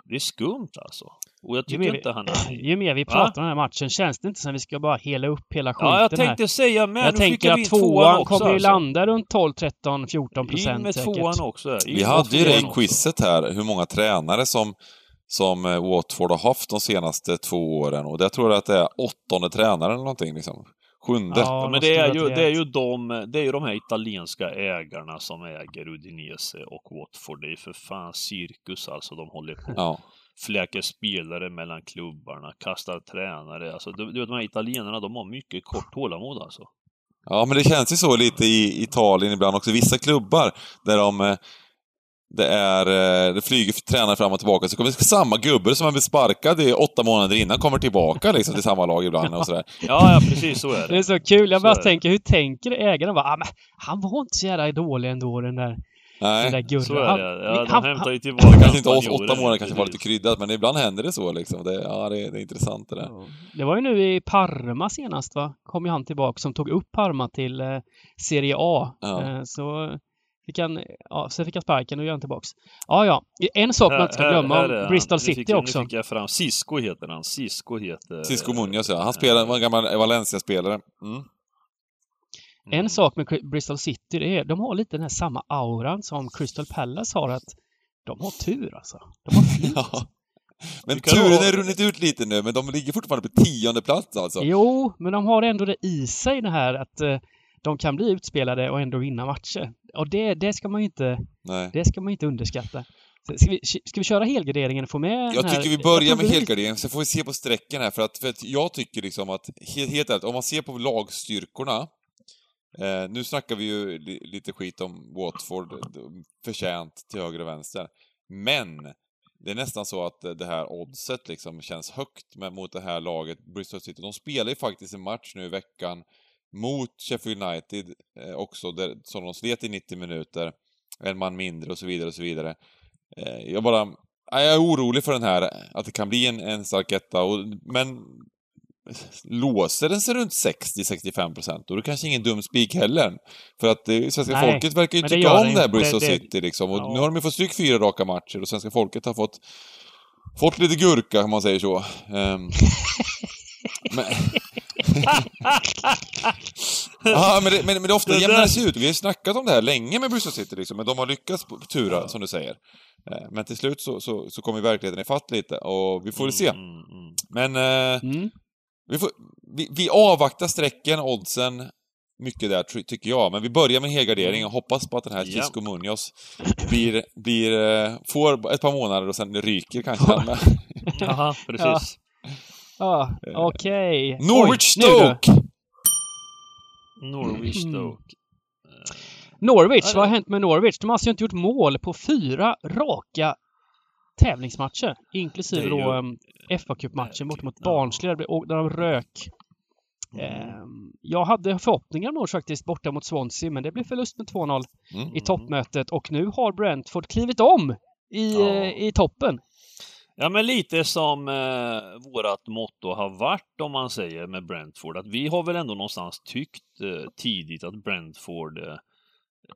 Det är skumt alltså. Och jag Ju tycker mer, inte han är... ju mer vi pratar om den här matchen känns det inte som vi ska bara hela upp hela skiten Ja, jag här. tänkte säga med. Jag tänker vi att in tvåan också, kommer ju alltså. landa runt 12, 13, 14 In procent med säkert. tvåan också. In Vi hade ju det i quizet här, hur många tränare som, som eh, Watford har haft de senaste två åren. Och där tror jag att det är åttonde tränaren eller någonting liksom. Sjunde. Ja, men de det är, ju, det, är ju de, det är ju de här italienska ägarna som äger Udinese och Watford. Det är ju för fan cirkus alltså de håller på. Ja. Fläker spelare mellan klubbarna, kastar tränare. Alltså, du, du vet, de här italienarna, de har mycket kort tålamod alltså. ja, men det känns ju så lite i Italien ibland också. Vissa klubbar där de eh, det är, eh, det flyger tränare fram och tillbaka, så kommer samma gubbe som har blivit sparkad i åtta månader innan kommer tillbaka liksom till samma lag ibland och sådär. Ja, ja precis så är Det är det. så kul. Jag Så bara är tänker, hur tänker ägarna? Bara, ah, men han var inte så jävla dålig ändå den där, den där Nej. Så är Han- det. Ja, de han- hämtar ju tillbaka kanske inte oss åtta månader kanske var lite kryddat, men ibland händer det så liksom. Det, ja, det, det är intressant det där. Ja. Det var ju nu i Parma senast va? Kom ju han tillbaka som tog upp Parma till eh, Serie A. Ja. Eh, så fick han, ja, sen fick han sparken och gör han tillbaks. Ja, ja. En sak man inte ska Här- glömma här är om han. Bristol Nu City fick också. Nu fick jag fram, Cisco heter han. Cisco heter... Cisco Munoz ja, han spelade, var en gammal Valencia-spelare. Mm. Mm. En sak med Bristol City, det är de har lite den här samma auran som Crystal Palace har att de har tur alltså. De har flyt. Ja. Men turen ha- är runnit ut lite nu, men de ligger fortfarande på tionde plats alltså. Jo, men de har ändå det i sig det här att eh, de kan bli utspelade och ändå vinna matcher. Och det, det ska man ju inte, Nej. det ska man inte underskatta. Ska vi, ska vi köra helgarderingen och få med Jag tycker vi börjar med vi- helgardering, så får vi se på strecken här, för att, för att jag tycker liksom att, helt, helt ärligt, om man ser på lagstyrkorna, eh, nu snackar vi ju li, lite skit om Watford, förtjänt till höger och vänster, men det är nästan så att det här oddset liksom känns högt mot det här laget, Bristol City. De spelar ju faktiskt en match nu i veckan mot Sheffield United eh, också, där, som de slet i 90 minuter, en man mindre och så vidare och så vidare. Eh, jag bara... ja, Jag är orolig för den här, att det kan bli en, en stark etta, och, men låser den sig runt 60-65 procent, då är det kanske ingen dum spik heller. För att eh, svenska Nej, folket verkar ju det tycka om det det här. Bristol Det- det- City liksom, och Ja. nu har de ju fått stryk fyra raka matcher och svenska folket har fått fått lite gurka, om man säger så. Ehm, men... Ja, men det, men, men det ofta Det sig ut. Vi har snackat om det här länge med Bristol City, liksom, men de har lyckats på tura, som du säger. Eh, Men till slut så, så, så kommer verkligheten ifatt lite, och vi får väl se. Mm, mm, mm. Men eh, Mm. vi, får, vi, vi avvaktar strecken, oddsen, mycket där ty- tycker jag. Men vi börjar med helgardering och hoppas på att den här Ja. Cisco Munoz blir, blir, eh, får ett par månader och sen ryker kanske. Jaha, precis. Ja, okej. Norwich Oj. Stoke! Norwich Mm. Stoke. Norwich, vad har hänt med Norwich? De har alltså inte gjort mål på fyra raka tävlingsmatcher. Inklusive är då ju- um, FA-cupmatchen bort mot. Barnsley, där de rök. Mm. Ehm, jag hade förhoppningar om Norwich faktiskt borta mot Swansea, men det blev förlust med 2-0 Mm. i toppmötet och nu har Brentford klivit om i, Ja. eh, i toppen. Ja, men lite som eh, vårat motto har varit, om man säger, med Brentford. Att vi har väl ändå någonstans tyckt eh, tidigt att Brentford eh,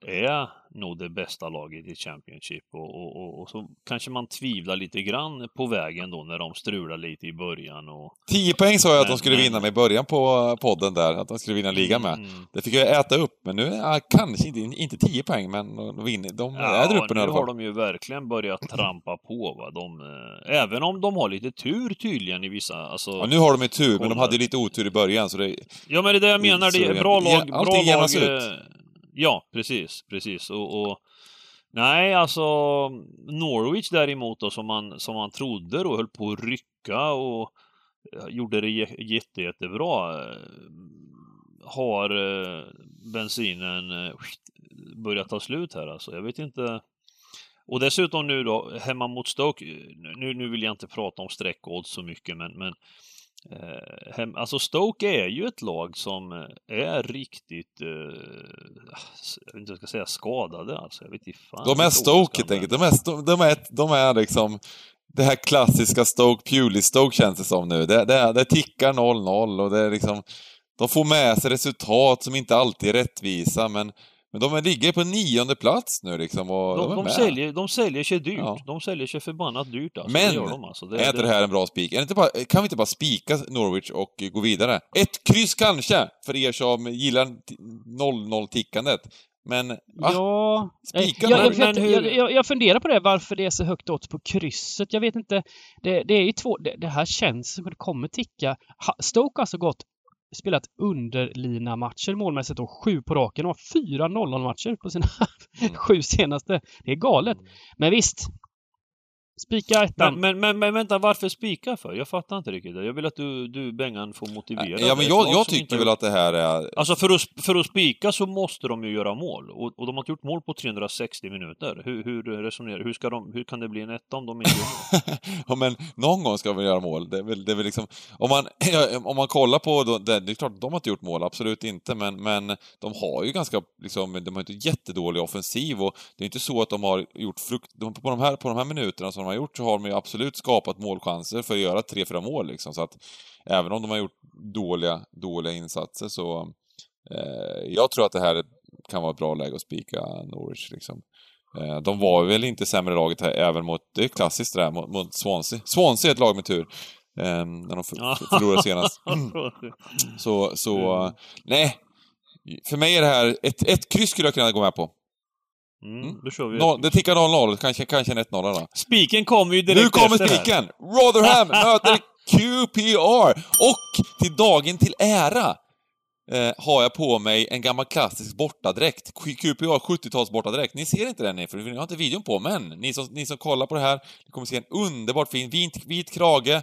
är nog det bästa laget i Championship. Och, och, och, och så kanske man tvivlar lite grann på vägen då när de strular lite i början. Och, 10 poäng sa jag att de skulle vinna med i början på podden där, att de skulle vinna ligan med. Mm. Det fick jag äta upp, men nu, ja, kanske inte, inte 10 poäng, men de, vinner, de är där uppe nu i nu alla har fall. de ju verkligen börjat trampa på. Va? De, eh, även om de har lite tur tydligen i vissa... Alltså, Ja, nu har de ju tur, men de hade ju lite otur i början, så det... Ja men det är det jag menar, det är bra lag, bra lag. ut. Ja, precis, precis. Och, och Nej, alltså Norwich däremot då som man, som man trodde då höll på att rycka och eh, gjorde det jätte, jättebra. Eh, har eh, bensinen börjat ta slut här alltså. Jag vet inte. Och dessutom nu då, hemma mot Stoke, nu, nu vill jag inte prata om streckodds så mycket men, men Eh, hem, alltså Stoke är ju ett lag som eh, är riktigt, eh, jag vet inte jag ska säga, skadade alltså. Jag vet inte fan. De är Stoke helt enkelt. De är, de, är, de är liksom det här klassiska Stoke Pewley-Stoke känns det som nu. Det, det, det tickar 0-0 och det är liksom... De får med sig resultat som inte alltid är rättvisa, men, men de är- ligger på nionde plats nu liksom och de, De, de, säljer, de säljer sig dyrt. Ja. De säljer sig förbannat dyrt alltså. Men, det gör de alltså. är inte det här en bra spik? Det kan vi inte bara spika Norwich och gå vidare? Ett kryss kanske, för er som gillar 0-0-tickandet. Men, va? Ja, Spika jag, jag, jag, Men hur- jag, jag, jag funderar på det, varför det är så högt odds på krysset. Jag vet inte. Det, det är ju två, det, det här känns som att det kommer ticka. Stoke har alltså gått spelat underlina-matcher målmässigt och sju på raken och har fyra 0-0-matcher på sina Mm. sju senaste. Det är galet. Men visst. Spika ettan. Men, men, men, vänta, varför spika för? Jag fattar inte riktigt det. Jag vill att du, du Bengan, får motivera. Ja, men jag, jag tycker inte- väl att det här är... Alltså för att, för att spika så måste de ju göra mål. Och, och de har inte gjort mål på 360 minuter. Hur, hur resonerar Hur, ska de, hur kan det bli en etta om de inte gör mål? ja, men någon gång ska vi göra mål. Det är väl, det är väl liksom... Om man, om man kollar på... Då, det, det är klart, de har inte gjort mål, absolut inte, men, men de har ju ganska... Liksom, de har inte jättedålig offensiv och det är inte så att de har gjort frukt... De, på, de här, på de här minuterna som de har gjort så har de ju absolut skapat målchanser för att göra tre, fyra mål liksom. Så att även om de har gjort dåliga, dåliga insatser så... Eh, jag tror att det här kan vara ett bra läge att spika Norwich liksom. Eh, De var väl inte sämre laget här även mot, det är klassiskt det där, mot, mot Swansea. Swansea är ett lag med tur. Eh, när de förlorade senast. Så, så, Mm. nej. För mig är det här, ett, ett kryss skulle jag kunna gå med på. Mm, då kör vi. Noll, det tickar 0-0, kanske, kanske en 1-0 då. Spiken kommer ju direkt Nu kommer efter spiken! Rotherham möter QPR! Och till dagen till ära eh, har jag på mig en gammal klassisk bortadräkt. QPR 70-tals bortadräkt. Ni ser inte den för ni har inte videon på, men ni som, ni som kollar på det här, ni kommer se en underbart fin vit, vit krage,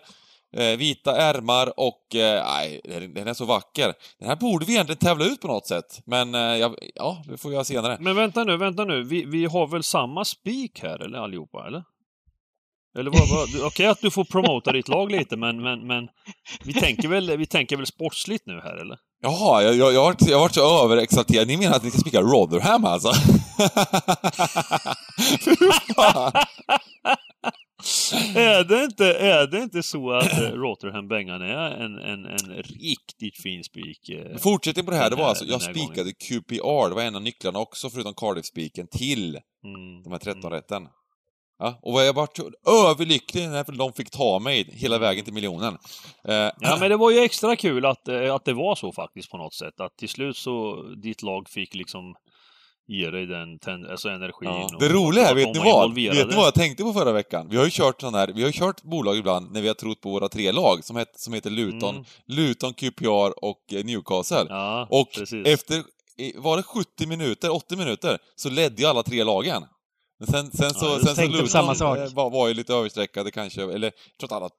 eh, vita ärmar och... Eh, nej, den är så vacker. Den här borde vi egentligen tävla ut på något sätt, men eh, jag, ja, det får jag senare. Men vänta nu, vänta nu. Vi, vi har väl samma spik här, eller allihopa, eller? Eller vad, vad, okej att du får promota ditt lag lite, men, men, men vi, tänker väl, vi tänker väl sportsligt nu här, eller? Jaha, jag, jag, jag, har varit, jag har varit så överexalterad. Ni menar att ni ska spika Rotherham alltså? Fy fan! Är, det inte, är det inte så att eh, Rotherham Bengan är en, en, en riktigt fin spik? eh? Fortsättning på det här, det var alltså, jag spikade QPR, det var en av nycklarna också förutom Cardiff-spiken till Mm. de här 13 rätten. Ja, och vad jag vart överlycklig när de fick ta mig hela vägen till miljonen. Eh, Ja, men det var ju extra kul att, eh, att det var så faktiskt på något sätt. Att till slut så, ditt lag fick liksom ge dig den ten, alltså energin. Ja. och- Det roliga är, vet ni vad? Vet ni vad jag tänkte på förra veckan? Vi har ju kört sån här, vi har ju kört bolag ibland när vi har trott på våra tre lag som, het, som heter Luton, Mm. Luton, QPR och eh, Newcastle. Ja, och precis. efter, var det 70 minuter, 80 minuter, så ledde ju alla tre lagen. Men sen, sen så, Ja, sen så Luton samma sak. eh, var, var ju lite överstreckade kanske, eller jag tror att alla,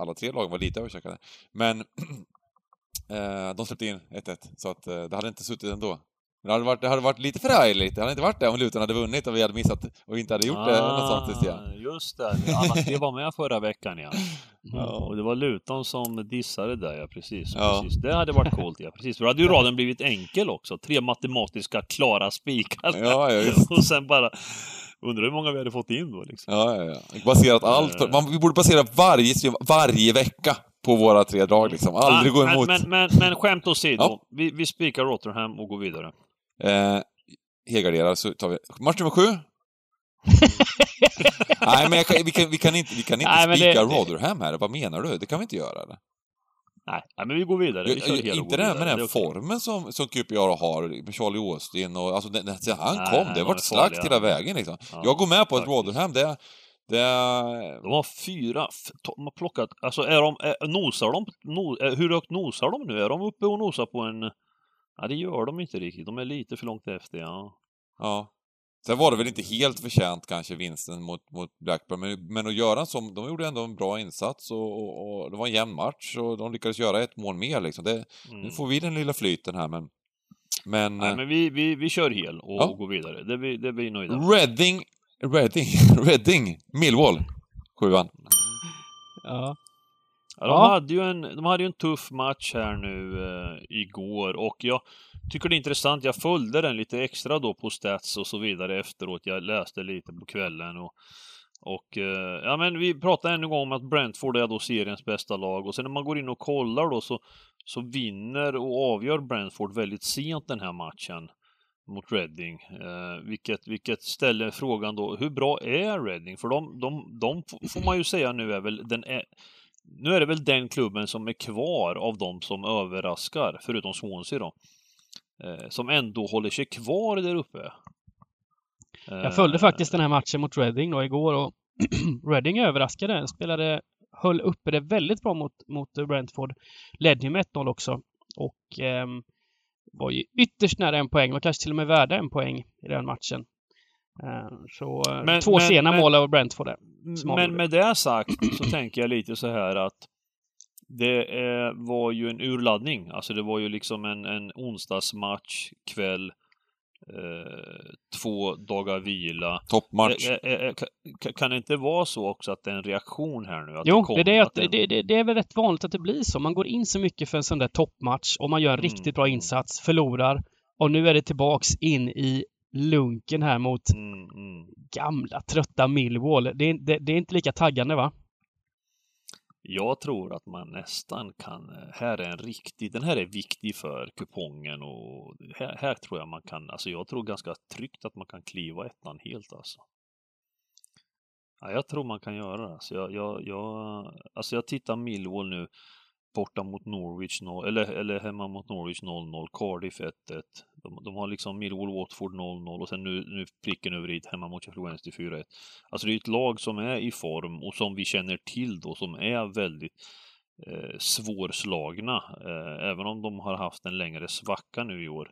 alla tre lagen var lite överstreckade. Men eh, de släppte in 1-1, så att eh, det hade inte suttit ändå. Men det hade varit, det hade varit lite förargligt, det hade inte varit det om Luton hade vunnit och vi hade missat och inte hade gjort det, något sånt det. Ah, Just det, alla tre var med förra veckan ja. Ja. Och det var Luton som dissade där ja, precis. Ja. precis. Det hade varit coolt ja, precis. För då hade ju raden blivit enkel också. Tre matematiska klara spikar. Ja, ja, och sen bara... Undrar hur många vi hade fått in då liksom. Ja, ja, ja. Baserat allt på, man, vi borde basera varje varje vecka på våra tre drag liksom. Aldrig gå men, emot. Men, men, men skämt åsido. Ja. Vi, vi spikar Rotherham och går vidare. Eh, helgarderar så tar vi match nummer sju. Nej, men jag kan, vi, kan, vi kan inte, vi kan inte Nej, spika det- Rotherham här. Vad menar du? Det kan vi inte göra eller? Nej, men vi går vidare. Vi hel och inte det här med den formen som, som QPR har, med Charlie Austin och alltså den, sen han Nej, kom, nej, det de har varit slakt hela vägen liksom. Ja, jag går med på att. Rotherham, det, det. De har fyra, de har plockat, alltså är de, är, nosar de, no, är, hur högt nosar de nu? Är de uppe och nosar på en, ja det gör de inte riktigt, de är lite för långt efter ja. Ja. Sen var det väl inte helt förtjänt kanske vinsten mot, mot Blackburn, men, men att göra en sån, de gjorde ändå en bra insats och, och, och det var en jämn match och de lyckades göra ett mål mer liksom. Det, Mm. Nu får vi den lilla flyten här men... Men... Nej, eh, men vi, vi, vi kör hel och, Ja. och går vidare, det vi, det är vi nöjda. Reading... Reading... Reading... Millwall. Sjuan. Ja. Ja, de. Hade ju en, de hade ju en tuff match här nu eh, igår och jag tycker det är intressant. Jag följde den lite extra då på Stats och så vidare efteråt. Jag läste lite på kvällen och, och eh, ja men vi pratade ännu en gång om att Brentford är då seriens bästa lag och sen när man går in och kollar då så, så vinner och avgör Brentford väldigt sent den här matchen mot Reading. Eh, vilket, vilket ställer frågan då, hur bra är Reading? För de, de, de får man ju säga nu är väl den nu är det väl den klubben som är kvar av de som överraskar, förutom Swansea då. Eh, som ändå håller sig kvar där uppe. Jag följde faktiskt den här matchen mot Reading då igår och Reading överraskade. Spelade, höll uppe det väldigt bra mot, mot Brentford. Ledde ju med 1-0 också. och eh, var ju ytterst nära en poäng. Var kanske till och med värda en poäng i den matchen. Eh, så eh, Men- två men- sena men- mål av Brentford där. Men med det sagt så tänker jag lite så här att det eh, var ju en urladdning. Alltså det var ju liksom en, en onsdagsmatch, kväll, eh, två dagar vila. Toppmatch. Eh, eh, eh, ka- kan det inte vara så också att det är en reaktion här nu? Att Jo, kom- det, är det, att, det- det, det, det är väl rätt vanligt att det blir så. Man går in så mycket för en sån där toppmatch och man gör en Mm. riktigt bra insats, förlorar och nu är det tillbaks in i lunken här mot Mm, mm. gamla trötta Millwall. Det, är- det, det är inte lika taggande va? Jag tror att man nästan kan, här är en riktig, den här är viktig för kupongen och här, här tror jag man kan, alltså jag tror ganska tryggt att man kan kliva ettan helt alltså. Ja, jag tror man kan göra det. Alltså jag, jag, jag, alltså jag tittar Millwall nu borta mot Norwich, no- eller, eller hemma mot Norwich 0-0, Cardiff 1-1. De, de har liksom Millwall, Watford 0-0 och sen nu, nu pricken över i hemma mot Sheffield Wednesday 4-1. Alltså det är ett lag som är i form och som vi känner till då, som är väldigt eh, svårslagna. Eh, även om de har haft en längre svacka nu i år.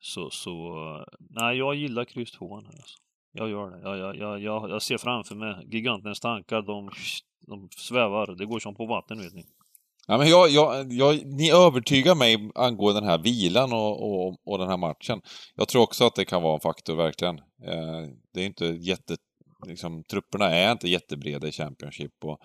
Så, så nej, jag gillar kryss 2 här alltså. Jag gör det. Jag, jag, jag, jag, ser framför mig gigantens tankar, de, de svävar. Det går som på vatten vet ni. Ja, men jag, jag, jag, ni övertygar mig angående den här vilan och, och, och den här matchen. Jag tror också att det kan vara en faktor, verkligen. Eh, det är inte jätte... Liksom, trupperna är inte jättebreda i Championship. Och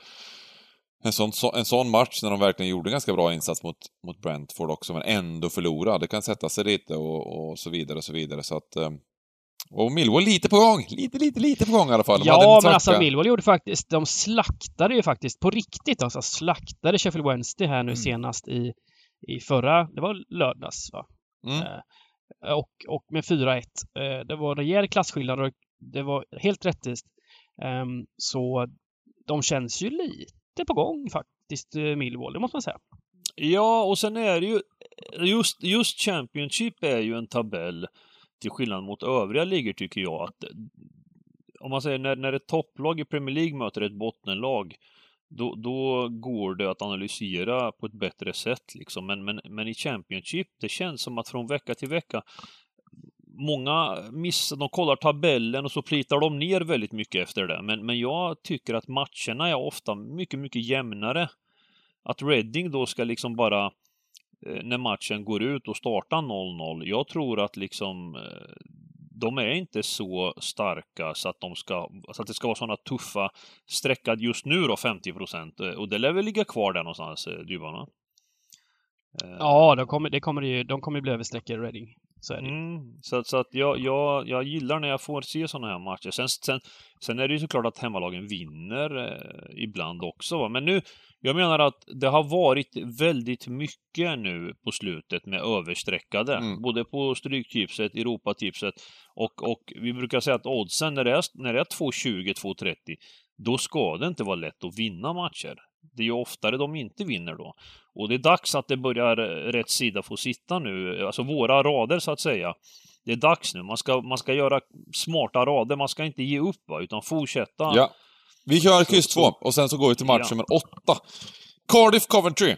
en, sån, så, en sån match när de verkligen gjorde en ganska bra insats mot, mot Brentford också, men ändå förlorade. Det kan sätta sig lite och, och så vidare och så vidare. Så att, eh, och Millwall lite på gång. Lite, lite, lite på gång i alla fall. De Ja, men alltså Millwall gjorde faktiskt, de slaktade ju faktiskt på riktigt alltså, slaktade Sheffield Wednesday här nu Mm. senast i, i förra, det var lördags va? Mm. Eh, och, och med 4-1. Eh, det var rejäl klasskillnad och det var helt rättvist. Ehm, så de känns ju lite på gång faktiskt, eh, Millwall, det måste man säga. Ja, och sen är det ju just, just Championship är ju en tabell till skillnad mot övriga ligor tycker jag att om man säger när, när ett topplag i Premier League möter ett bottenlag då, då går det att analysera på ett bättre sätt liksom. Men, men, men i Championship, det känns som att från vecka till vecka Många missar, de kollar tabellen och så plitar de ner väldigt mycket efter det. Men, men jag tycker att matcherna är ofta mycket, mycket jämnare. Att Reading då ska liksom bara när matchen går ut och startar 0-0. Jag tror att liksom eh, de är inte så starka så att de ska, så att det ska vara sådana tuffa streckad just nu då 50 procent. Och det lär väl ligga kvar där någonstans, eh, Dybban? Eh, Ja, de kommer, det kommer ju, de kommer bli överstreckade Reading. Så är det ju. Mm, så så att jag, jag, jag gillar när jag får se sådana här matcher. Sen, sen, sen är det ju såklart att hemmalagen vinner eh, ibland också. Va? Men nu, jag menar att det har varit väldigt mycket nu på slutet med överstreckade. Mm. Både på Stryktipset, Europatipset och, och vi brukar säga att oddsen när det är, när det är 2,20, 2,30 då ska det inte vara lätt att vinna matcher. Det är ju oftare de inte vinner då. Och det är dags att det börjar rätt sida få sitta nu, alltså våra rader så att säga. Det är dags nu, man ska, man ska göra smarta rader, man ska inte ge upp va, utan fortsätta. Ja. Vi kör kryss Så- två och sen så går vi till match Ja. nummer åtta. Cardiff Coventry.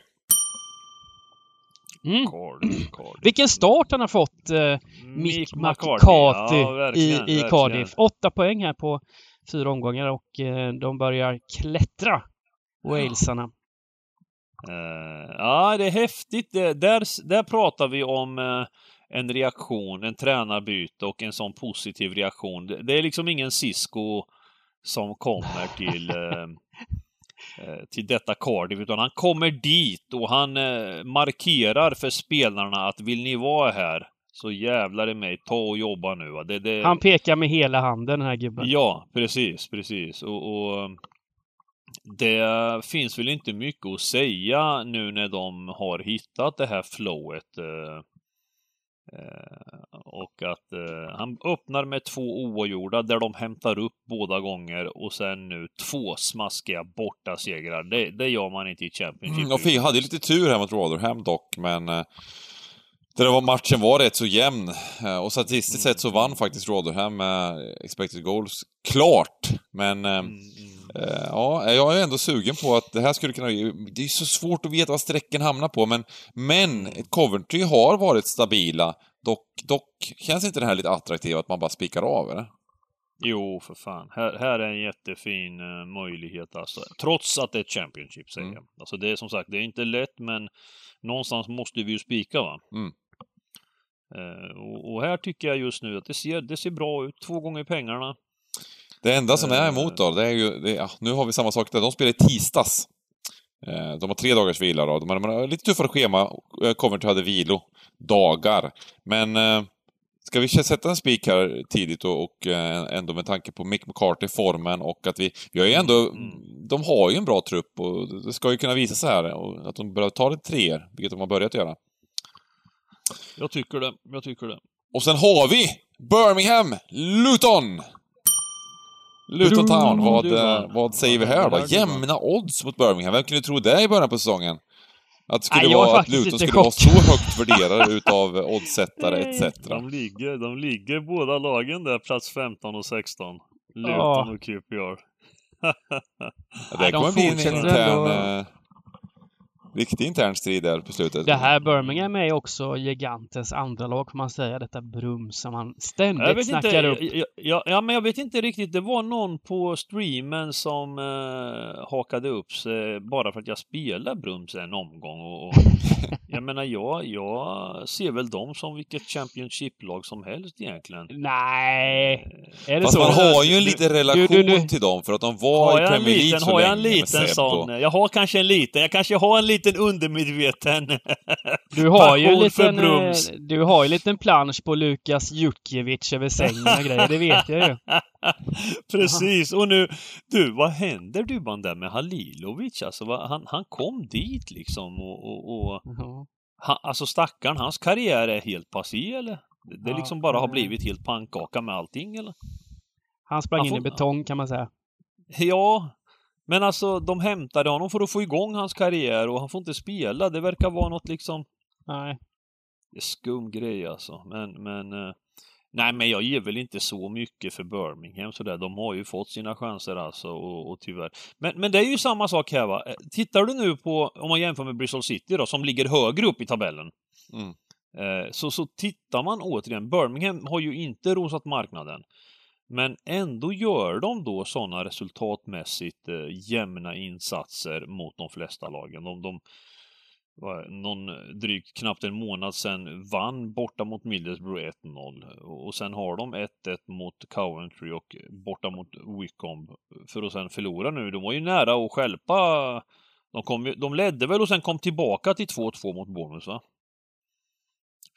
Mm. Cardiff, Cardiff. Vilken start han har fått, eh, Mick McCarthy Ja, i, i. Cardiff. Åtta poäng här på fyra omgångar och eh, de börjar klättra, walesarna. Eh, ja, det är häftigt. Det, där, där pratar vi om eh, en reaktion, en tränarbyte och en sån positiv reaktion. Det, det är liksom ingen Cisco som kommer till eh, eh, till detta Cardiff, utan han kommer dit och han eh, markerar för spelarna att vill ni vara här så jävlar i mig, ta och jobba nu. Va? Det, det, Han pekar med hela handen den här gubben. Ja, precis, precis. Och, och det finns väl inte mycket att säga nu när de har hittat det här flowet. eh, och att eh, han öppnar med två oavgjorda där de hämtar upp båda gånger och sen nu två smaskiga bortasegrar. Det, det gör man inte i Championship. Mm, och vi hade lite tur här mot Rotherham dock, men eh, det var, matchen var rätt så jämn. Eh, och statistiskt sett så vann faktiskt Rotherham med expected goals klart. Men eh, Mm, mm. Eh, ja, jag är ändå sugen på att det här skulle kunna... Det är så svårt att veta vad strecken hamnar på, men, men Coventry har varit stabila. Dock, dock känns inte det här lite attraktivt att man bara spikar av, eller? Jo, för fan. Här, här är en jättefin uh, möjlighet alltså. Trots att det är ett Championship, säger Mm. jag. Alltså det är som sagt, det är inte lätt, men någonstans måste vi ju spika, va? Mm. Eh, och, och här tycker jag just nu att det ser, det ser bra ut. Två gånger pengarna. Det enda som är Eh. emot då, det är ju... Det, ja, nu har vi samma sak där. De spelar i tisdags. Eh, De har tre dagars vila då. De har, lite tuffare schema. Eh, Coventry hade vilodagar. Men eh, ska vi sätta en spik här tidigt och, och eh, ändå med tanke på Mick McCarthy, formen och att vi... Vi har ju ändå... Mm. De har ju en bra trupp och det ska ju kunna visa sig här och att de börjar ta det treor, vilket de har börjat göra. Jag tycker det. Jag tycker det. Och sen har vi Birmingham, Luton! Luton Town, vad, eh, vad säger vi här då? Jämna odds mot Birmingham. Vem kunde tro det i början på säsongen? Att, det skulle Nej, vara, att Luton skulle vara så högt värderade utav oddsättare etc. De ligger, de ligger båda lagen där, plats 15 och 16. Luton Ja. och QPR. Ja, Nej, det de kommer bli en intern... ändå- Eh, riktig intern strid där på slutet. Det här Birmingham är också gigantens andra lag, får man säga. Detta Brum som han ständigt Jag vet inte, snackar upp. ja, ja, ja, men jag vet inte riktigt. Det var någon på streamen som eh, hakade upp sig bara för att jag spelade Brums en omgång. Och, och jag menar, jag, jag ser väl dem som vilket Championship-lag som helst egentligen. Nej, är det Fast så? man har ju en Du- liten relation du- du- till dem för att de var i Premier League så har jag en länge liten sån? Jag har kanske en liten, jag kanske har en liten undermedveten. Du har ju en liten, eh, du har ju en liten plansch på Lukas Djukjevic över sängen och grejer, det vet jag ju. Precis, och nu, du, vad händer Dubban där med Halilovic? Alltså, vad, han, han kom dit liksom och, och, och Ja. han, alltså stackaren, hans karriär är helt passé eller? Det, det Ja, liksom bara har det- blivit helt pannkaka med allting eller? Han sprang Han in i får- betong kan man säga. Ja, men alltså de hämtade honom för att få igång hans karriär och han får inte spela. Det verkar vara något liksom Nej. Det är skum grej alltså. Men, men... eh, Nej, men jag ger väl inte så mycket för Birmingham sådär. De har ju fått sina chanser alltså och, och tyvärr. Men, men det är ju samma sak här va. Eh, Tittar du nu på, om man jämför med Bristol City då, som ligger högre upp i tabellen. Mm. Eh, så, så tittar man återigen, Birmingham har ju inte rosat marknaden. Men ändå gör de då sådana resultatmässigt eh, jämna insatser mot de flesta lagen. De, de någon drygt knappt en månad sedan vann borta mot Middlesbrough 1-0 och sen har de 1-1 mot Coventry och borta mot Wycombe för att sen förlora nu. De var ju nära att stjälpa. De, kom, de ledde väl och sen kom tillbaka till 2-2 mot Bournemouth va?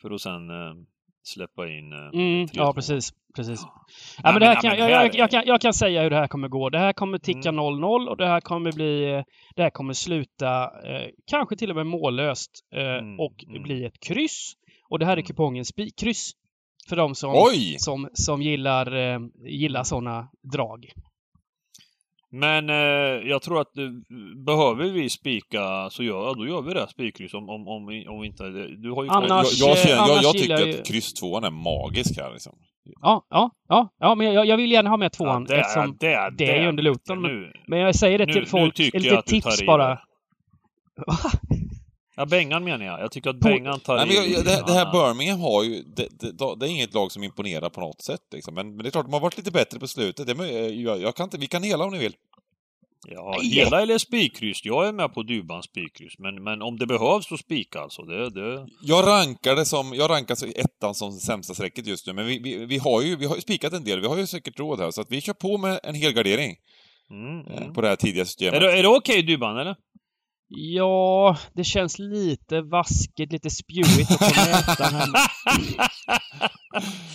För att sen eh, släppa in eh, Mm, 3-2. ja, precis. precis. Ja, Ja, men det här kan, ja, jag, jag, jag, kan, jag kan säga hur det här kommer gå. Det här kommer ticka Mm. 0-0 och det här kommer bli... eh, Det här kommer sluta eh, kanske till och med mållöst eh, Mm, och mm. bli ett kryss. Och det här är Mm. kupongen spikkryss. För de som, Oj! som, som gillar, eh, gillar sådana drag. Men eh, jag tror att eh, behöver vi spika så gör, ja, då gör vi det, spikkryss om, om, om, om inte... Du har ju... Jag, Annars- jag, jag, annars jag gillar tycker jag att ju- kryss tvåan är magisk här liksom. Ja, ja, ja, ja men jag, jag vill gärna ha med tvåan det, eftersom det, det är ju under Luton. Men, Nu, men jag säger det nu, till nu folk, jag att du tips bara. Ja, Bengan menar jag. Jag tycker att Bengan tar Nej, men jag, det, det här. Birmingham har ju... Det, det, det är inget lag som imponerar på något sätt liksom. men, men det är klart, de har varit lite bättre på slutet. Det, men, jag, jag kan inte, vi kan hela om ni vill. Ja, hela eller spikkryss. Jag är med på Dubans spikkryss. Men, men om det behövs så spika alltså. Det, det... Jag rankar det som, jag rankar så ettan som sämsta strecket just nu, men vi, vi, vi har ju vi har ju spikat en del, vi har ju säkert råd här, så att vi kör på med en hel gardering Mm, eh, mm. på det här tidiga systemet. Är det, är det okej Dubban eller? Ja, det känns lite vaskigt, lite spewigt att få med.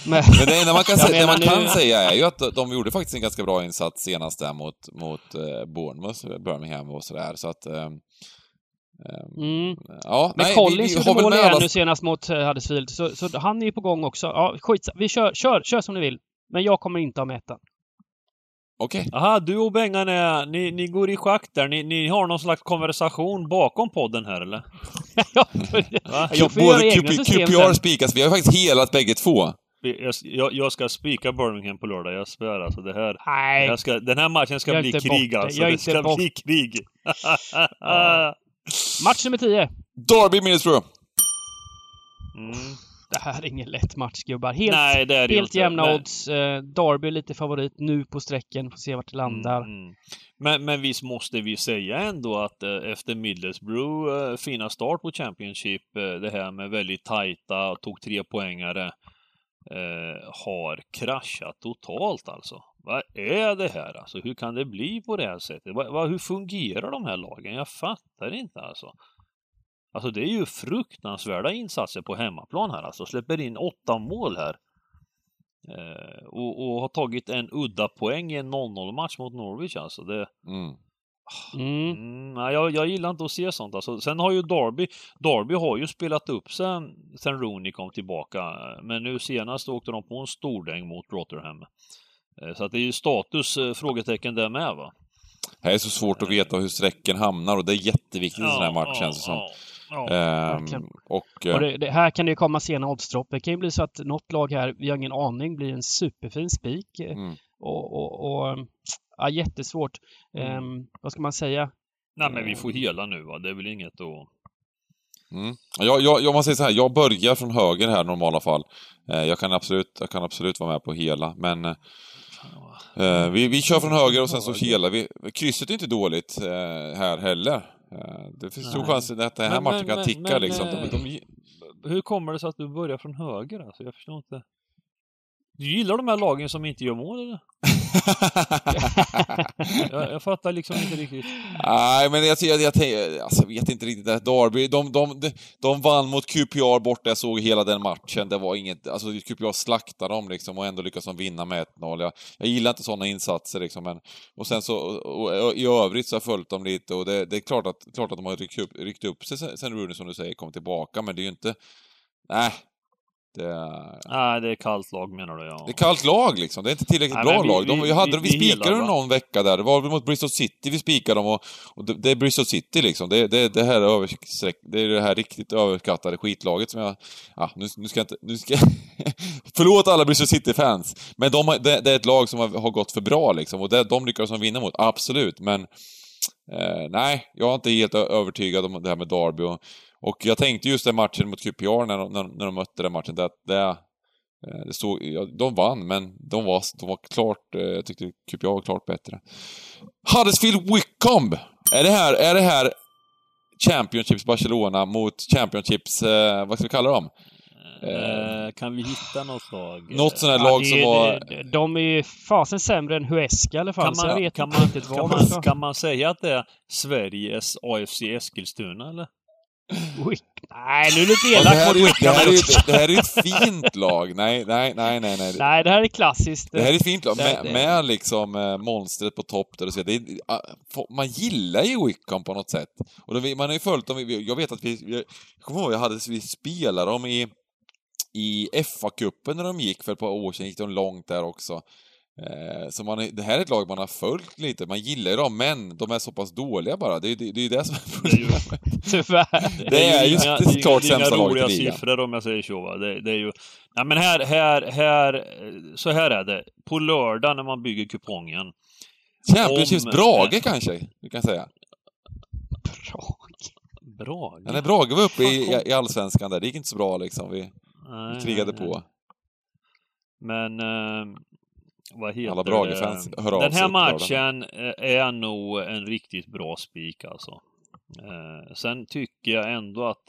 Men, Men det enda man kan, säga, det man kan nu- säga är ju att de gjorde faktiskt en ganska bra insats senast där mot, mot eh, Bournemouth, Birmingham och sådär, så att... Eh, eh, mm. ja, Men nej, Collins gjorde mål igen alla... nu senast mot eh, Huddersfield, så, så han är ju på gång också. Ja, skit Vi kör, kör, kör som ni vill. Men jag kommer inte ha med ettan. Okej. Aha, du och Bengan är, ni, ni går i schack där. Ni, ni har någon slags konversation bakom podden här eller? Ja, jag får Både QP, QPR spikas, vi har faktiskt helat bägge två. jag, jag, ska spika Birmingham på lördag, jag svär alltså. Det här, det Nej, här ska, den här matchen ska bli inte krig bort det. alltså. Jag Det ska bort- bli krig. match nummer 10. Derby Middlesbrough. mm. Det här är ingen lätt match gubbar. Helt, Nej, det är det helt jämna Men- odds. Eh, Derby är lite favorit nu på sträcken. Får se vart det landar. Mm, mm. Men, men visst måste vi säga ändå att eh, efter Middlesbrough eh, fina start på Championship, det här med väldigt tajta, tog tre poängare, har kraschat totalt alltså. Vad är det här alltså? Hur kan det bli på det här sättet? Hur fungerar de här lagen? Jag fattar inte alltså. Alltså det är ju fruktansvärda insatser på hemmaplan här alltså. Släpper in åtta mål här. Eh, och, och har tagit en udda poäng i en 0-0 match mot Norwich alltså. Det, Mm. Mm. mm, nej, jag, jag gillar inte att se sånt alltså. Sen har ju Derby, Derby har ju spelat upp sen, sen Rooney kom tillbaka. Men nu senast åkte de på en stordäng mot Rotherham. Eh, Så att det är ju status eh, frågetecken där med va. Det är så svårt att veta hur sträcken hamnar och det är jätteviktigt i en sån här match känns det som. ja, ja. Ehm, och... eh, Och det, det, här kan det ju komma sena oddsdropp. Det kan ju bli så att något lag här, vi har ingen aning, blir en superfin spik. eh, mm. Och, och, och ja, jättesvårt. Mm. Ehm, vad ska man säga? Nej men vi får hela nu va, det är väl inget att... Mm. Jag, jag, jag måste säga så här, jag börjar från höger här i normala fall. Eh, jag, kan absolut, jag kan absolut vara med på hela, men eh, vi, vi kör från höger och sen så helar vi. Krysset är inte dåligt eh, här heller. Eh, det finns stor chans att den här Men- matchen kan men- ticka men, liksom. eh, De, de, Hur kommer det sig att du börjar från höger alltså? Jag förstår inte. Du gillar de här lagen som inte gör mål eller? Jag, jag fattar liksom inte riktigt. Nej, men jag, jag, jag, jag alltså, vet inte riktigt. Det Derby, de, de, de, de vann mot QPR borta, jag såg hela den matchen. Det var inget, alltså QPR slaktade dem liksom och ändå lyckades de vinna med 1-0. Jag, jag gillar inte sådana insatser liksom, men och sen så, och, och, i övrigt så har jag följt dem lite och det, det är klart att, klart att de har ryckt upp, ryckt upp sig sen sen Rooney, som du säger, kom tillbaka, men det är ju inte, nej. Det är, Nej, det är kallt lag menar du ja. det är kallt lag liksom, det är inte tillräckligt Nej, bra vi- lag. De, vi- vi, hade, vi- spikade dem någon vecka där, det var mot Bristol City vi spikade dem och, och det, det är Bristol City liksom. Det, det, det här är översträck, det är det här riktigt överskattade skitlaget som jag... Ja, nu, nu ska jag inte... Nu ska, förlåt alla Bristol City-fans, men de, det, det är ett lag som har, har gått för bra liksom och det, de lyckas de vinna mot, absolut, men... Eh, nej, jag är inte helt övertygad om det här med Derby och, och jag tänkte just den matchen mot QPR när de, när, när de mötte den matchen, det, det, eh, det stod, ja, de vann, men de var, de var klart, eh, jag tyckte QPR var klart bättre. Huddersfield Wickham! Är det här, är det här Championships Barcelona mot Championships, eh, vad ska vi kalla dem? Eh, kan vi hitta något lag? Något sånt här Ja, lag det- som var... det- De är fasen sämre än Huesca i alla fall, Kan så jag man, vet kan, inte man, riktigt kan, vad man, kan man säga att det är Sveriges AFC Eskilstuna eller? Wick... Nej, nu är du lite elak mot ju- det, här är, Wickham. det här är ju ett fint lag. Nej, nej, nej, nej. nej. Nej, det här är klassiskt. Det här är ett fint lag, Det- med, det- med liksom eh, monstret på topp där och så. Det är, få- man gillar ju Wickham på något sätt. Och då, man har ju följt dem, jag vet att vi jag kommer ihåg, jag hade, vi spelade dem i, i FA-cupen när de gick för ett par år sedan, gick de långt där också. Eh, så man det här är ett lag man har följt lite, man gillar ju dem, men de är så pass dåliga bara. Det är det, det, är det som är ju- problemet. Tyvärr. Det är ju inga, det är klart det är inga roliga siffror om jag säger så. Va? Det, det är ju... Nej men här, här, här, så här är det. På lördag när man bygger kupongen. Championships Om- Brage kanske, vi kan säga. Bra. Bra. Ja, när Brage var uppe i, i Allsvenskan där, det gick inte så bra liksom. Vi, Nej, vi krigade nej, nej. på. Men... Eh, vad heter Alla Brage-fans hör av Den här matchen är nog en riktigt bra spik alltså. Eh, sen tycker jag ändå att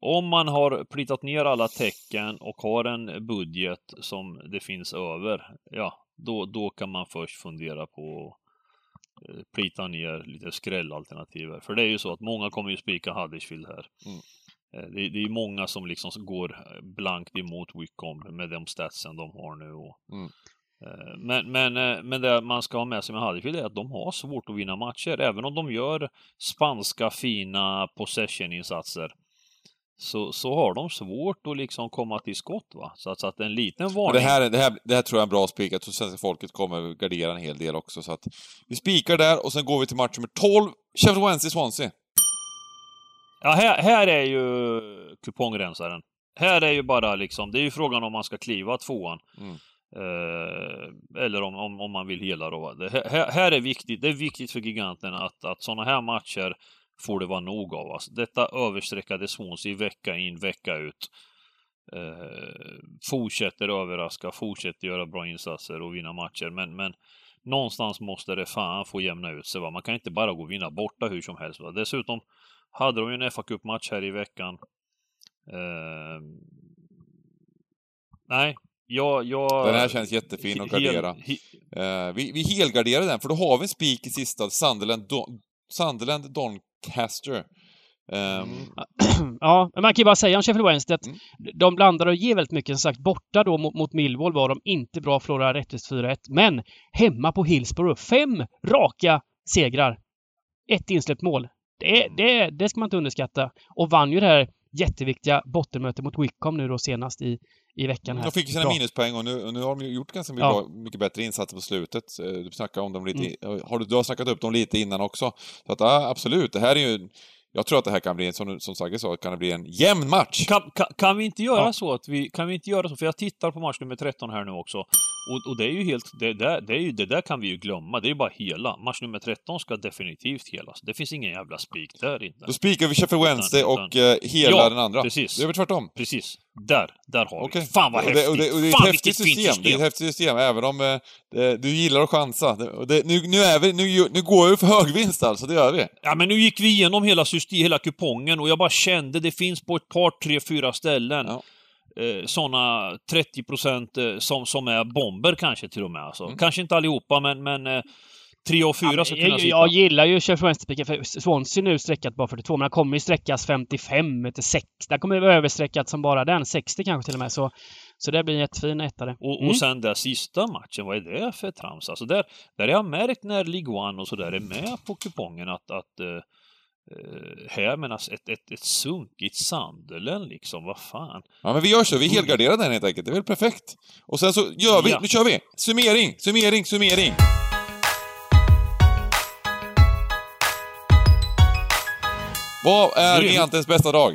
om man har plitat ner alla tecken och har en budget som det finns över, ja, då, då kan man först fundera på att eh, plita ner lite skrällalternativ. För det är ju så att många kommer ju spika Huddersfield här. Mm. Eh, Det, det är många som liksom går blankt emot Wickham med de statsen de har nu. Och, Mm. Eh, Men, men, eh, men det man ska ha med sig med Huddersfield är att de har svårt att vinna matcher. Även om de gör spanska fina possession-insatser så, så har de svårt att liksom komma till skott. Va? Så, att, så att en liten varning... det, här, är- det, här, det här tror jag är en bra spik. Jag tror svenska folket kommer gardera en hel del också. Så att vi spikar där och sen går vi till match nummer 12. Sheffield Wednesday-Swansea. Ja, här, här är ju kupongrensaren. Här är ju bara liksom, det är ju frågan om man ska kliva tvåan. Mm. Eh, eller om, om, om man vill hela då. Det här, här är viktigt, det är viktigt för giganten att, att sådana här matcher får det vara nog av. Alltså. Detta överstreckade Swansea vecka in, vecka ut. Eh, fortsätter överraska, fortsätter göra bra insatser och vinna matcher. Men, men någonstans måste det fan få jämna ut sig. Va? Man kan inte bara gå och vinna borta hur som helst. Va? Dessutom hade de ju en fa Cup-match här i veckan. Eh, nej, jag, jag... Den här känns jättefin att gardera. Hel, Eh, vi, vi helgarderar den, för då har vi en spik i sista, Sunderland, Don, Sunderland Doncaster. Ehm, Ja, man kan ju bara säga om Sheffield Wednesday att Mm. de blandar och ger väldigt mycket. Som sagt, borta då mot, mot Millwall var de inte bra, förlorade rättvist 4-1. Men hemma på Hillsborough, fem raka segrar. Ett insläppt mål. Det, det, det ska man inte underskatta. Och vann ju det här jätteviktiga bottenmötet mot Wickham nu då senast i, i veckan. Här. de fick ju sina Bra. minuspoäng och nu, och nu har de gjort ganska mycket, Ja. bra, mycket bättre insatser på slutet. Eh, Du snackade om dem lite, Mm. har du, du har snackat upp dem lite innan också. Så att ja, absolut, det här är ju... Jag tror att det här kan bli, en, som, som Sagge sa, kan det bli en jämn match. Kan, kan, kan vi inte göra Ja. så att vi, kan vi inte göra så, för jag tittar på match nummer 13 här nu också. Och, och det är ju helt, det där, det är ju, det där kan vi ju glömma, det är ju bara hela. Match nummer 13 ska definitivt helas. Det finns ingen jävla spik där inte. Då spikar vi Sheffield Wednesday Utan- och eh, hela Ja, den andra. precis. Då gör vi tvärtom. Precis. Där, där har Okej. vi. Fan vad och häftigt! det, och det, och det är Fan ett häftigt vilket fint system. Det är ett system! häftigt system, även om eh, du gillar att chansa. Det, och nu, nu, är vi, nu, nu går vi för högvinst alltså, det gör vi. Ja men nu gick vi igenom hela, system, hela kupongen och jag bara kände det finns på ett par, tre, fyra ställen Ja. eh, sådana 30 procent eh, som, som är bomber kanske till och med. Alltså. Mm. Kanske inte allihopa men, men eh, tre och fyra ska kunna jag, sitta. jag gillar ju Wednesday för Swansea nu sträckat bara 42, men den kommer ju sträckas 55 till 60. Den kommer ju vara översträckat som bara den, 60 kanske till och med. Så, så det blir en jättefin ettare. Och, Mm. och sen den sista matchen, vad är det för trams? Alltså där, där har jag märkt när League One och sådär är med på kupongen att, att eh, här menas ett, ett, ett sunkigt Sunderland liksom, vad fan. Ja, men vi gör så. Vi helgarderar den helt enkelt. Det är väl perfekt. Och sen så gör vi, Ja. nu kör vi! Summering, summering, summering! Vad är gigantens bästa drag?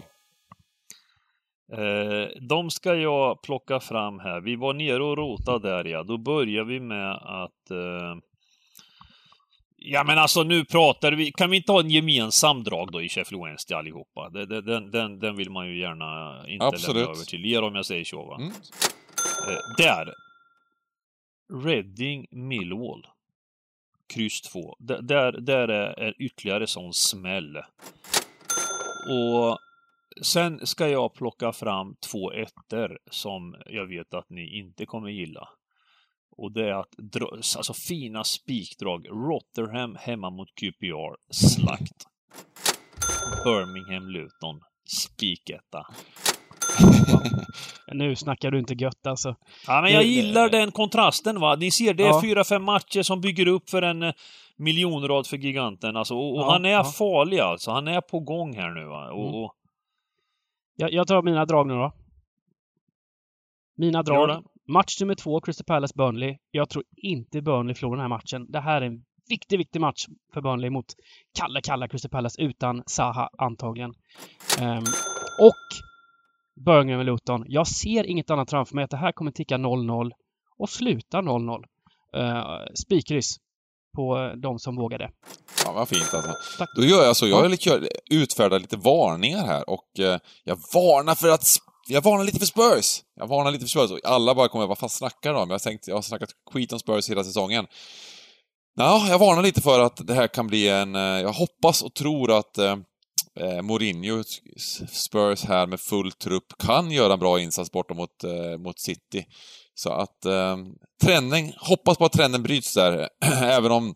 Eh, de ska jag plocka fram här. Vi var nere och rotade där ja. Då börjar vi med att... Eh, ja men alltså nu pratar vi... Kan vi inte ha en gemensam drag då i Sheffield Wednesday allihopa? Det, den, den, den vill man ju gärna inte Absolut. lämna över till er om jag säger så va. Mm. Eh, där. Reading Millwall. Kryss 2. D- där, där är, är ytterligare sån smäll. Och sen ska jag plocka fram två ettor som jag vet att ni inte kommer gilla. Och det är att alltså fina spikdrag. Rotherham hemma mot QPR. Slakt. Birmingham Luton. Spiketta. Nu snackar du inte gött alltså. Ja, men jag gillar den kontrasten va. Ni ser, det är Ja. fyra, fem matcher som bygger upp för en miljonrad för giganten alltså. Och, och Ja, han är ja. farlig alltså. Han är på gång här nu va. Mm. Och, och, Jag, jag tar mina drag nu då. Mina drag. Match nummer två, Crystal Palace-Burnley. Jag tror inte Burnley förlorar den här matchen. Det här är en viktig, viktig match för Burnley mot kalla, kalla Crystal Palace utan Zaha antagligen. Ehm, och Birmingham och Luton. Jag ser inget annat framför mig att det här kommer ticka 0-0 och sluta 0-0. Uh, Spikryss på de som vågar det. Ja, vad fint alltså. Tack. Då gör jag så, jag utfärdar lite varningar här och eh, jag varnar för att... Jag varnar lite för Spurs! Jag varnar lite för Spurs. Och Alla bara kommer, vad fan snackar de om? Jag tänkt, jag har snackat skit om Spurs hela säsongen. Ja, jag varnar lite för att det här kan bli en... eh, Jag hoppas och tror att eh, eh, Mourinho, Spurs här med full trupp, kan göra en bra insats borta mot, eh, mot City. Så att eh, trenden, hoppas på att trenden bryts där, även om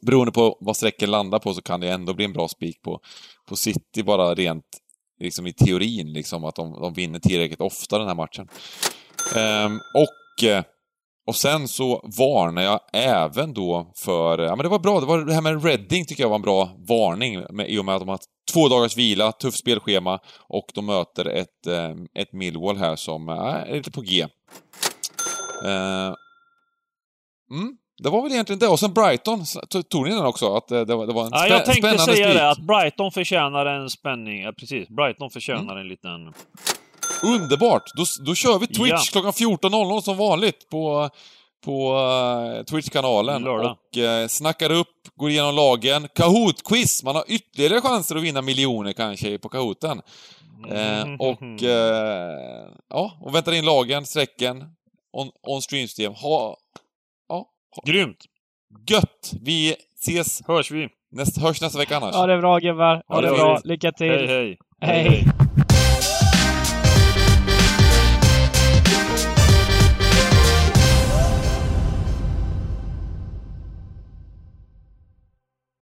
beroende på vad sträcken landar på så kan det ändå bli en bra spik på, på City bara rent liksom i teorin, liksom att de, de vinner tillräckligt ofta den här matchen. Ehm, och, eh, och sen så varnar jag även då för, ja men det var bra, det, var, det här med Reading tycker jag var en bra varning med, i och med att de har två dagars vila, tufft spelschema och de möter ett, eh, ett Millwall här som eh, är lite på G. Eh, mm, det var väl egentligen det. Och sen Brighton, tog ni den också? Att eh, det det var en ja, spä- jag tänkte säga spik. det, att Brighton förtjänar en spänning. Ja, precis. Brighton förtjänar Mm. en liten... Underbart! Då, då kör vi Twitch Ja. klockan 14.00 som vanligt på, på eh, Twitch-kanalen. Lördag. Och uh, snackar upp, går igenom lagen. Kahoot-quiz! Man har ytterligare chanser att vinna miljoner kanske på Kahooten. Mm. och, eh, ja, och väntar in lagen, strecken, on, on stream-system. Ha, ja, ha, Grymt! gött! Vi ses, Hörs vi! näst, hörs nästa vecka annars. Ja, det är bra gubbar. Ha Ja, det det bra. Lycka till. Hej hej! Hej.